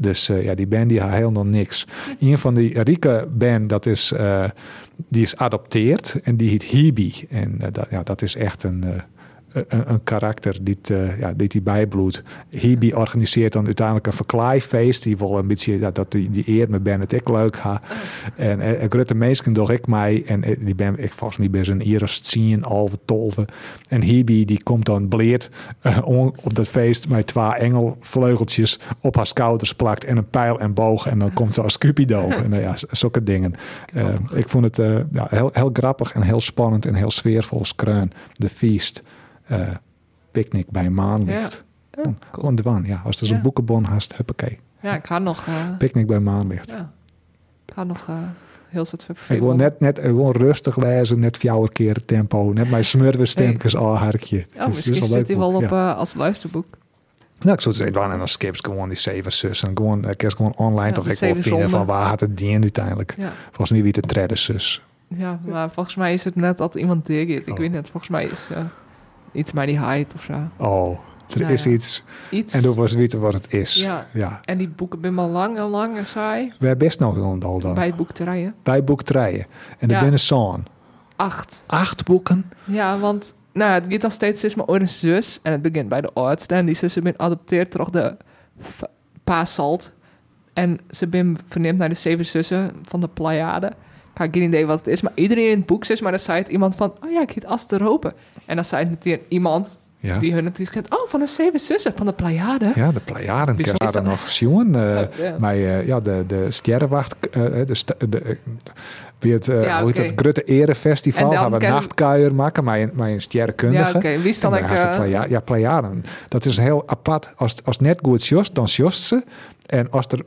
Dus eh, ja, die band die had helemaal niks. Een van die rieke band, dat is, eh, die is adopteerd en die heet Hebe. En eh, dat, ja, dat is echt een, een, een karakter die, eh, ja, die die bijbloedt. Hebe organiseert dan uiteindelijk een verklaaifeest. Die wil een beetje ja, dat die, die eer met Ben het ik leuk ha. En eh, ik rutte meesken door ik mij. En eh, die ben ik volgens mij bij zijn eerst zien, halve tolve. En Hebe die komt dan bleerd eh, on- op dat feest met twee engelvleugeltjes op haar schouders plakt en een pijl en boog. En dan komt ze als Cupido. en nou ja, zulke dingen. Eh, ik vond het eh, ja, heel, heel grappig en heel spannend en heel sfeervol skruin. De feest. Eh Picnic bij maanlicht. Ja. Oh, cool. Gewoon ja. Als er zo'n Ja. boekenbon haast, huppakee. Ja, ik ga nog... eh, Picnic bij maanlicht. ja. Ik ga nog eh, heel soort Ik wil net, net gewoon rustig lezen, net fjouwer keer tempo. Net mijn smurwenstemkes al harkje. Oh, is- het is misschien zit hij wel op ja. als luisterboek. Nou, ik zou het zeggen, en dan skips gewoon die zeven zussen. Gewoon, ik kan gewoon online Ja, toch ik wel vinden van waar had het dien uiteindelijk. Ja. Volgens mij wie de tredde zus. ja, maar volgens mij is het net dat iemand deed. Ik Oh. weet niet, volgens mij is eh, iets met die height of zo. Oh, er Nou is ja. iets. Iets. En toen was weten wat het is. Ja. ja. En die boeken ben maar lang en lang en saai. We hebben best nog wel een dal dan. Bij boekterijen. Bij boekterijen. En er Ja. zo'n Acht. acht boeken. Ja, want nou, het gaat nog steeds is maar een zus. En het begint bij de oudste. En die zussen ben adopteerd door de v- pa Salt. En ze ben verneemt naar de zeven zussen van de Pleiade. Ik heb geen idee wat het is. Maar iedereen in het boek zegt, maar dan zei het iemand van... Oh ja, ik heet Aster Hopen. En dan zei het meteen iemand Ja. die hun natuurlijk kent. Oh, van de zeven zussen van de Pleiade. Ja, de Wie er dat? nog zien. eh Oh, ja. Maar eh, ja, de, de sterrenwacht, eh, de, st- de, eh, wie het, eh, Ja, hoe het, Grutte Erefestival, gaan we ken- nachtkuier maken met een, sterrenkundige. Ja, oké. Wie is dan eh, Pleia- ja, Pleiaren. Dat is heel apart. Als, als net goed jost, dan jost ze. En als er,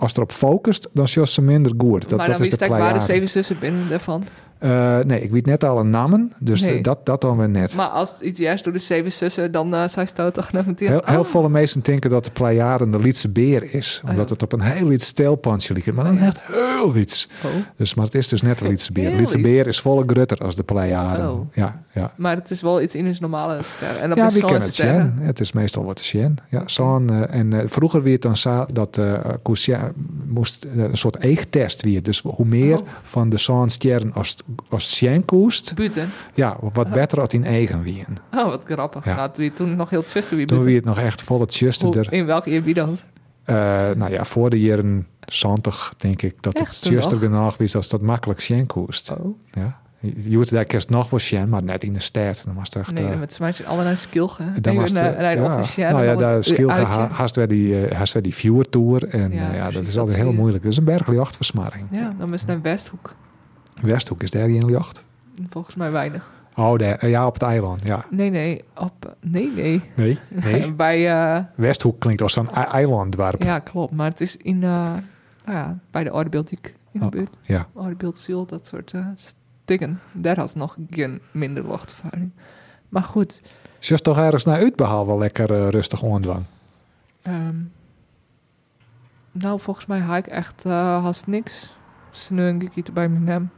als er op focust, dan jost ze minder goed. Dat, maar dat dan is de waar de zeven zussen binnen daarvan. Eh, nee, ik weet net alle namen, dus Nee. dat, dat dan weer net. Maar als het iets juist door de zeven zussen, dan uh, zei ze toch net meteen... Heel, heel oh. veel mensen denken dat de Pleiaren de Lietse beer is. Omdat ja. het op een heel iets steelpandje ligt. Maar dan echt heel iets. Oh. Dus, maar het is dus net de Lietse beer. De Lietse iets. beer is volle grutter als de Pleiaren. Oh. Ja, ja. Maar het is wel iets in ons normale ster. En dat ja, is zo'n kennen het. Sjen? Het is meestal wat de Sjen. Ja, zo'n, eh, en vroeger werd dan zo dat Cousien moest een soort eegtest weer. Dus hoe meer Oh. van de zo'n sterren als, als Sjen koest, Buiten. ja, wat beter had in eigen wien. Oh, wat grappig. Ja. Nou, toen nog heel twisten wie Toen wie het nog echt volle tjusten Hoe- er. In welke eerbied dat? Eh, nou ja, voor de jaren 70 denk ik dat Echt, het nog? genoeg was als dat makkelijk Sjen koest. Oh. Ja. Je hoort daar kerst nog wel Sjen, maar net in de stad. Dan was het echt... Nee, eh, met smaakje allerlei skilgen. Dan was de Sjen, nou ja, dan daar het haast weer die, eh, haast weer die viewer tour. En Ja, ja, ja, dat is altijd heel moeilijk. Dat is een bergjachtversmaring. Ja, dan is het naar Westhoek. Westhoek is daar geen jacht. Volgens mij weinig. Oh, daar, eh, ja, op het eiland. Ja. Nee, nee. Op, nee, nee. Nee, nee. Bij, eh, Westhoek klinkt als een ei- eilanddwarp. ja, klopt. Maar het is in, eh, nou ja, bij de Oudebeelddiek in de Oh. buurt. Ja. Oudebeeldziel, dat soort stikken. Daar had nog geen minder luchtervaring. Maar goed, Just toch ergens naar uitbehaal wel lekker rustig ondwang. ehm, nou volgens mij ga ik echt haast niks. Ik iets bij mijn naam.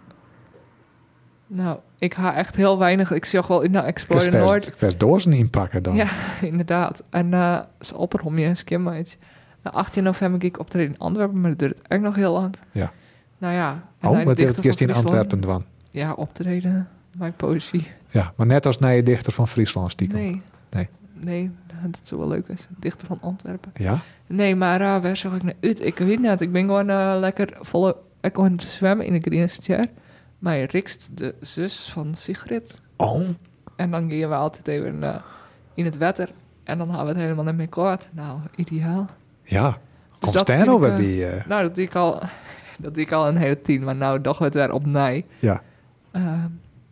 Nou, ik ga echt heel weinig. Ik zeg wel in de Explore Noord. Ik vers dozen inpakken dan. Ja, inderdaad. En eh ze opperom je een skimmeid. Na 18 november ging ik optreden in Antwerpen, maar dat duurt echt nog heel lang. Ja. Nou ja. Oh, wat heeft het in. Antwerpen dan? ja, optreden, mijn poëzie. Ja, maar net als naar je dichter van Friesland stiekem. Nee. Nee. Nee, dat zou wel leuk zijn. Dichter van Antwerpen. Ja? Nee, maar uh, waar zag ik naar uit? Ik weet net. Ik ben gewoon eh, lekker volle... Ik kon zwemmen in de Greenwich Mijn Rikst, de zus van Sigrid. Oh. En dan gingen we altijd even uh, in het water. En dan hadden we het helemaal net meer kort. Nou, ideaal. Ja. Dus Komt vind ik, weer eh, bij... Nou, dat deed ik al, dat deed ik al een hele tien. Maar nou, toch het weer op nij. ja, Ehm,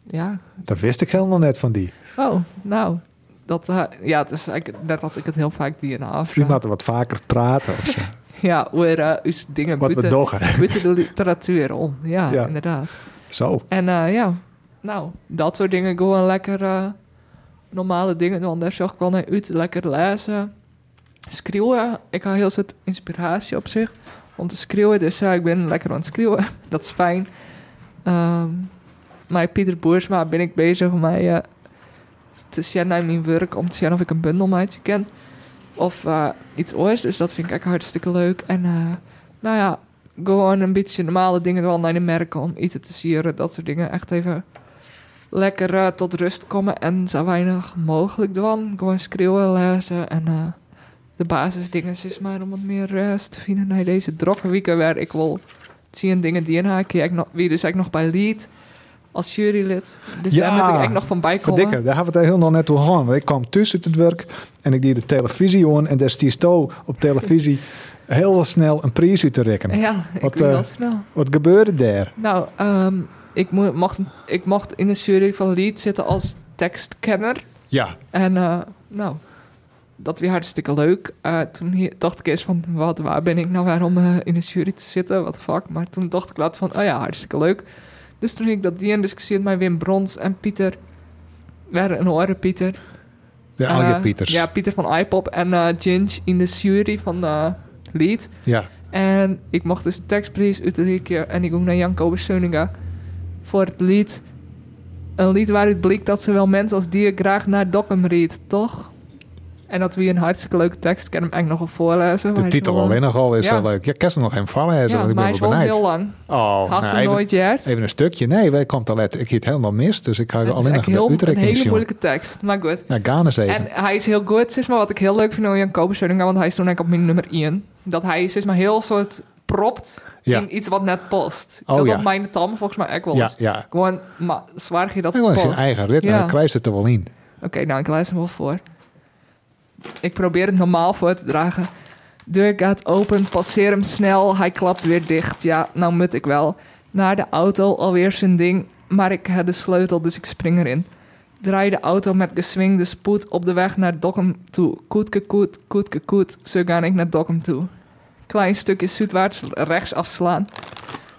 ja. dat wist ik helemaal net van die. Oh, nou. Dat, eh, ja, het is eigenlijk net dat ik het heel vaak die Misschien afvraag. moeten we wat vaker praten of zo. Ja, hoe is dingen Wat we buiten, doggen. buiten de literatuur om. Ja, Ja. inderdaad. Zo. En eh, ja, nou, dat soort dingen gewoon lekker eh, normale dingen. Want daar zag ik wel naar uit. Lekker lezen. Schreeuwen. Ik had heel veel inspiratie op zich om te schreeuwen. Dus ja, ik ben lekker aan het schreeuwen. dat is fijn. Met Pieter Boersma ben ik bezig om mij eh, te zien naar mijn werk. Om te zien of ik een bundelmaatje ken. Of eh, iets oors. Dus dat vind ik echt hartstikke leuk. En eh, nou ja, gewoon een beetje normale dingen wel naar de merken om iets te sieren. Dat soort dingen. Echt even lekker eh, tot rust komen en zo weinig mogelijk doen. Gewoon schreeuwen, lezen en eh, de basisdingen is maar om wat meer rust te vinden naar deze drokke weken waar ik wil zien dingen die in. Ik nog, wie dus eigenlijk nog bij Lead als jurylid. Dus Ja, daar moet ik eigenlijk nog van bij komen. Daar hebben we het heel nog net toe gehad. Ik kwam tussen het werk en ik deed de televisie aan. En daar toe op televisie heel snel een prijs uit te rekenen. Ja, ik Wat, weet eh, dat snel. Wat gebeurde daar? Nou, ehm, ik, mo- mocht, ik mocht in de jury van Lead zitten als tekstkenner. Ja. En eh, nou, dat weer hartstikke leuk. Eh, toen dacht ik eerst van, wat, waar ben ik nou weer om eh, in de jury te zitten? Wat fuck. Maar toen dacht ik later van, oh ja, hartstikke leuk. Dus toen ging ik dat die en discussieerde met Wim Brons en Pieter. Waren een oren Pieter. De Alje Eh, Pieters. Ja, Pieter van iPop en eh Ginge in de jury van Lead. Ja. En ik mocht dus de tekstprijs uitreiken en ik ging naar Jan Kobus Seuninga voor het lied. Een lied waaruit bleek dat zowel mensen als dier graag naar Dokkum reed, toch? En dat weer een hartstikke leuke tekst. Ik kan hem eigenlijk nog wel voorlezen. De is titel wel- alleen nogal is Ja. wel leuk. Ik kan ze nog hè, zo, Ja, want ik maar ben hij is wel heel lang. Oh, Had nou, even, nooit gehoord. even een stukje. Nee, wij komt al let. Ik het helemaal mis, dus ik ga Het is alleen nog echt heel, een uitrekening hele zien. moeilijke tekst, maar goed. Nou, gaan eens even. En hij is heel goed, zeg maar, wat ik heel leuk vind aan Jan Kobus Seuninga, want hij is toen eigenlijk op mijn nummer 1. Dat hij zeg maar heel soort propt Ja. in iets wat net past. Oh, dat ja. op mijn tam volgens mij ook wel ja. Gewoon, maar zwaar je dat Gewoon zijn eigen ritme. Ja. Dan krijg je het er wel in. Oké, nou, ik lees hem wel voor. Ik probeer het normaal voor te dragen. Deur gaat open, passeer hem snel, hij klapt weer dicht. Ja, nou moet ik wel. Naar de auto, alweer zijn ding. Maar ik heb de sleutel, dus ik spring erin. Draai de auto met geswingde spoed op de weg naar Dokkum toe. Koetke koet, koetke koet, zo ga ik naar Dokkum toe. Klein stukje zuidwaarts rechts afslaan.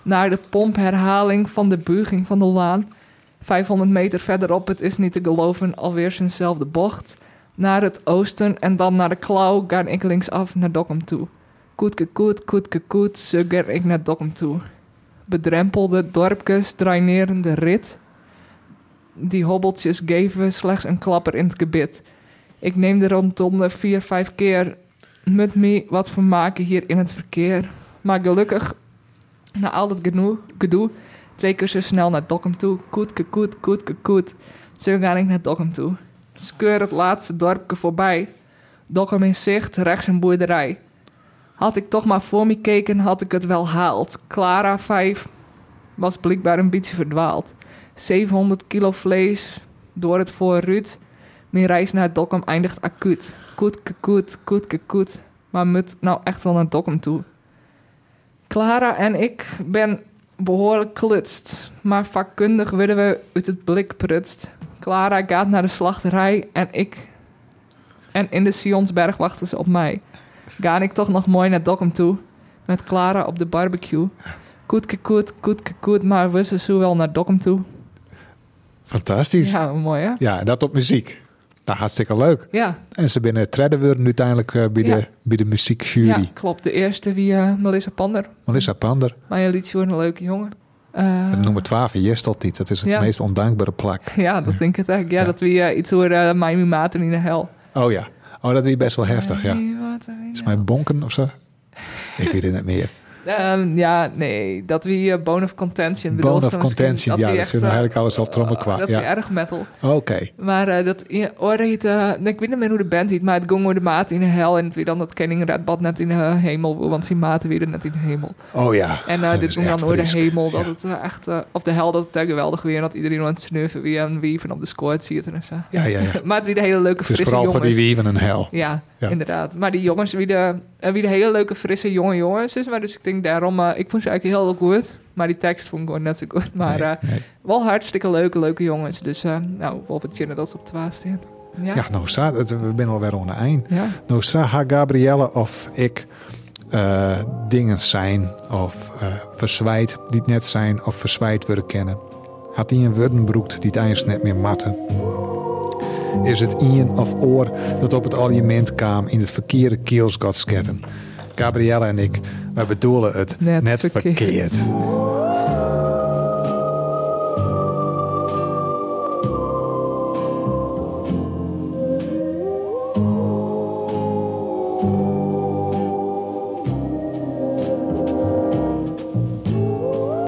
Naar de pompherhaling van de buiging van de laan. 500 meter verderop, het is niet te geloven, alweer zijnzelfde bocht. Naar het oosten en dan naar de klauw ga ik linksaf naar Dokkum toe. Koetke koet, koetke koet, zo ga ik naar Dokkum toe. Bedrempelde dorpjes, drainerende rit. Die hobbeltjes geven slechts een klapper in het gebit. Ik neem de rondonde vier, vijf keer met me wat vermaken hier in het verkeer. Maar gelukkig, na al dat gedoe, twee keer zo snel naar Dokkum toe. Koetke koet, koetke koet. Zo ga ik naar Dokkum toe. Skeur het laatste dorpje voorbij. Dokkum in zicht, rechts een boerderij. Had ik toch maar voor me keken, had ik het wel haald. Clara 5 was blijkbaar een beetje verdwaald. 700 kilo vlees door het voorruut. Mijn reis naar Dokkum eindigt acuut. Koetke koet, koetke koet. Maar moet nou echt wel naar Dokkum toe. Clara en ik ben behoorlijk klutst. Maar vakkundig werden we uit het blik prutst. Clara gaat naar de slachterij en ik... En in de Sionsberg wachten ze op mij. Ga ik toch nog mooi naar Dokkum toe. Met Clara op de barbecue. Koetke koet, koetke koet. Maar we zo wel naar Dokkum toe. Fantastisch. Ja. Ja, mooi hè? en dat op muziek. Nou, hartstikke leuk. Ja, En ze binnen treden worden uiteindelijk eh, bij, Ja. de, bij de muziekjury. ja klopt. De eerste wie Melissa Pander. Melissa Pander. Maar je liet een leuke jongen. Eh, Dat noemen twaalf jest altijd. Dat is het Ja. meest ondankbare plak. ja, dat denk ik eigenlijk. Ja, Ja. dat eh, iets horen uh, Miami Maten in de hel. Oh ja. Oh, dat is best wel heftig, ja. Is mijn bonken of zo? Ik weet het niet meer. Ehm, ja, nee, dat wie uh, Bone of Contention bedoelt. Bone of Contention, ja, dat zit eigenlijk alles op trommel qua. dat ja. is erg metal. Oké. Maar uh, dat oor heet, uh, ik weet niet meer hoe de band heet, maar het ging door de maat in de hel en het weer dan dat Kenning Redbad net in de hemel, want zijn maten weer net in de hemel. Oh ja. En dit ging dan door de hemel, dat het echt, of de hel, dat het geweldig weer, dat iedereen aan het snuffen weer en wieven op de squad ziet en zo. Ja, ja, ja. maar het weer de hele leuke frisse dus vooral jongens. voor die wieven een hel. Ja, ja, inderdaad. Maar die jongens, wie de, wie de hele leuke frisse jonge jongens is, maar dus ik denk daarom, ik vond ze eigenlijk heel goed. Maar die tekst vond ik gewoon net zo goed. Maar nee, nee. wel hartstikke leuke, leuke jongens. Dus uh, nou, wel wat dat ze op de waas staan. Ja, ja nou, sa, het, we zijn alweer de eind. Ja. Nou, sa, ha Gabrielle of ik dingen zijn of verzwijt die het net zijn of verzwijt willen kennen. Had hij een woordenbroek die het eens net meer matte? is het ien of oor dat op het aliment kwam in het verkeerde keels gaat. Gabriella en ik, wij bedoelen het net, verkeerd.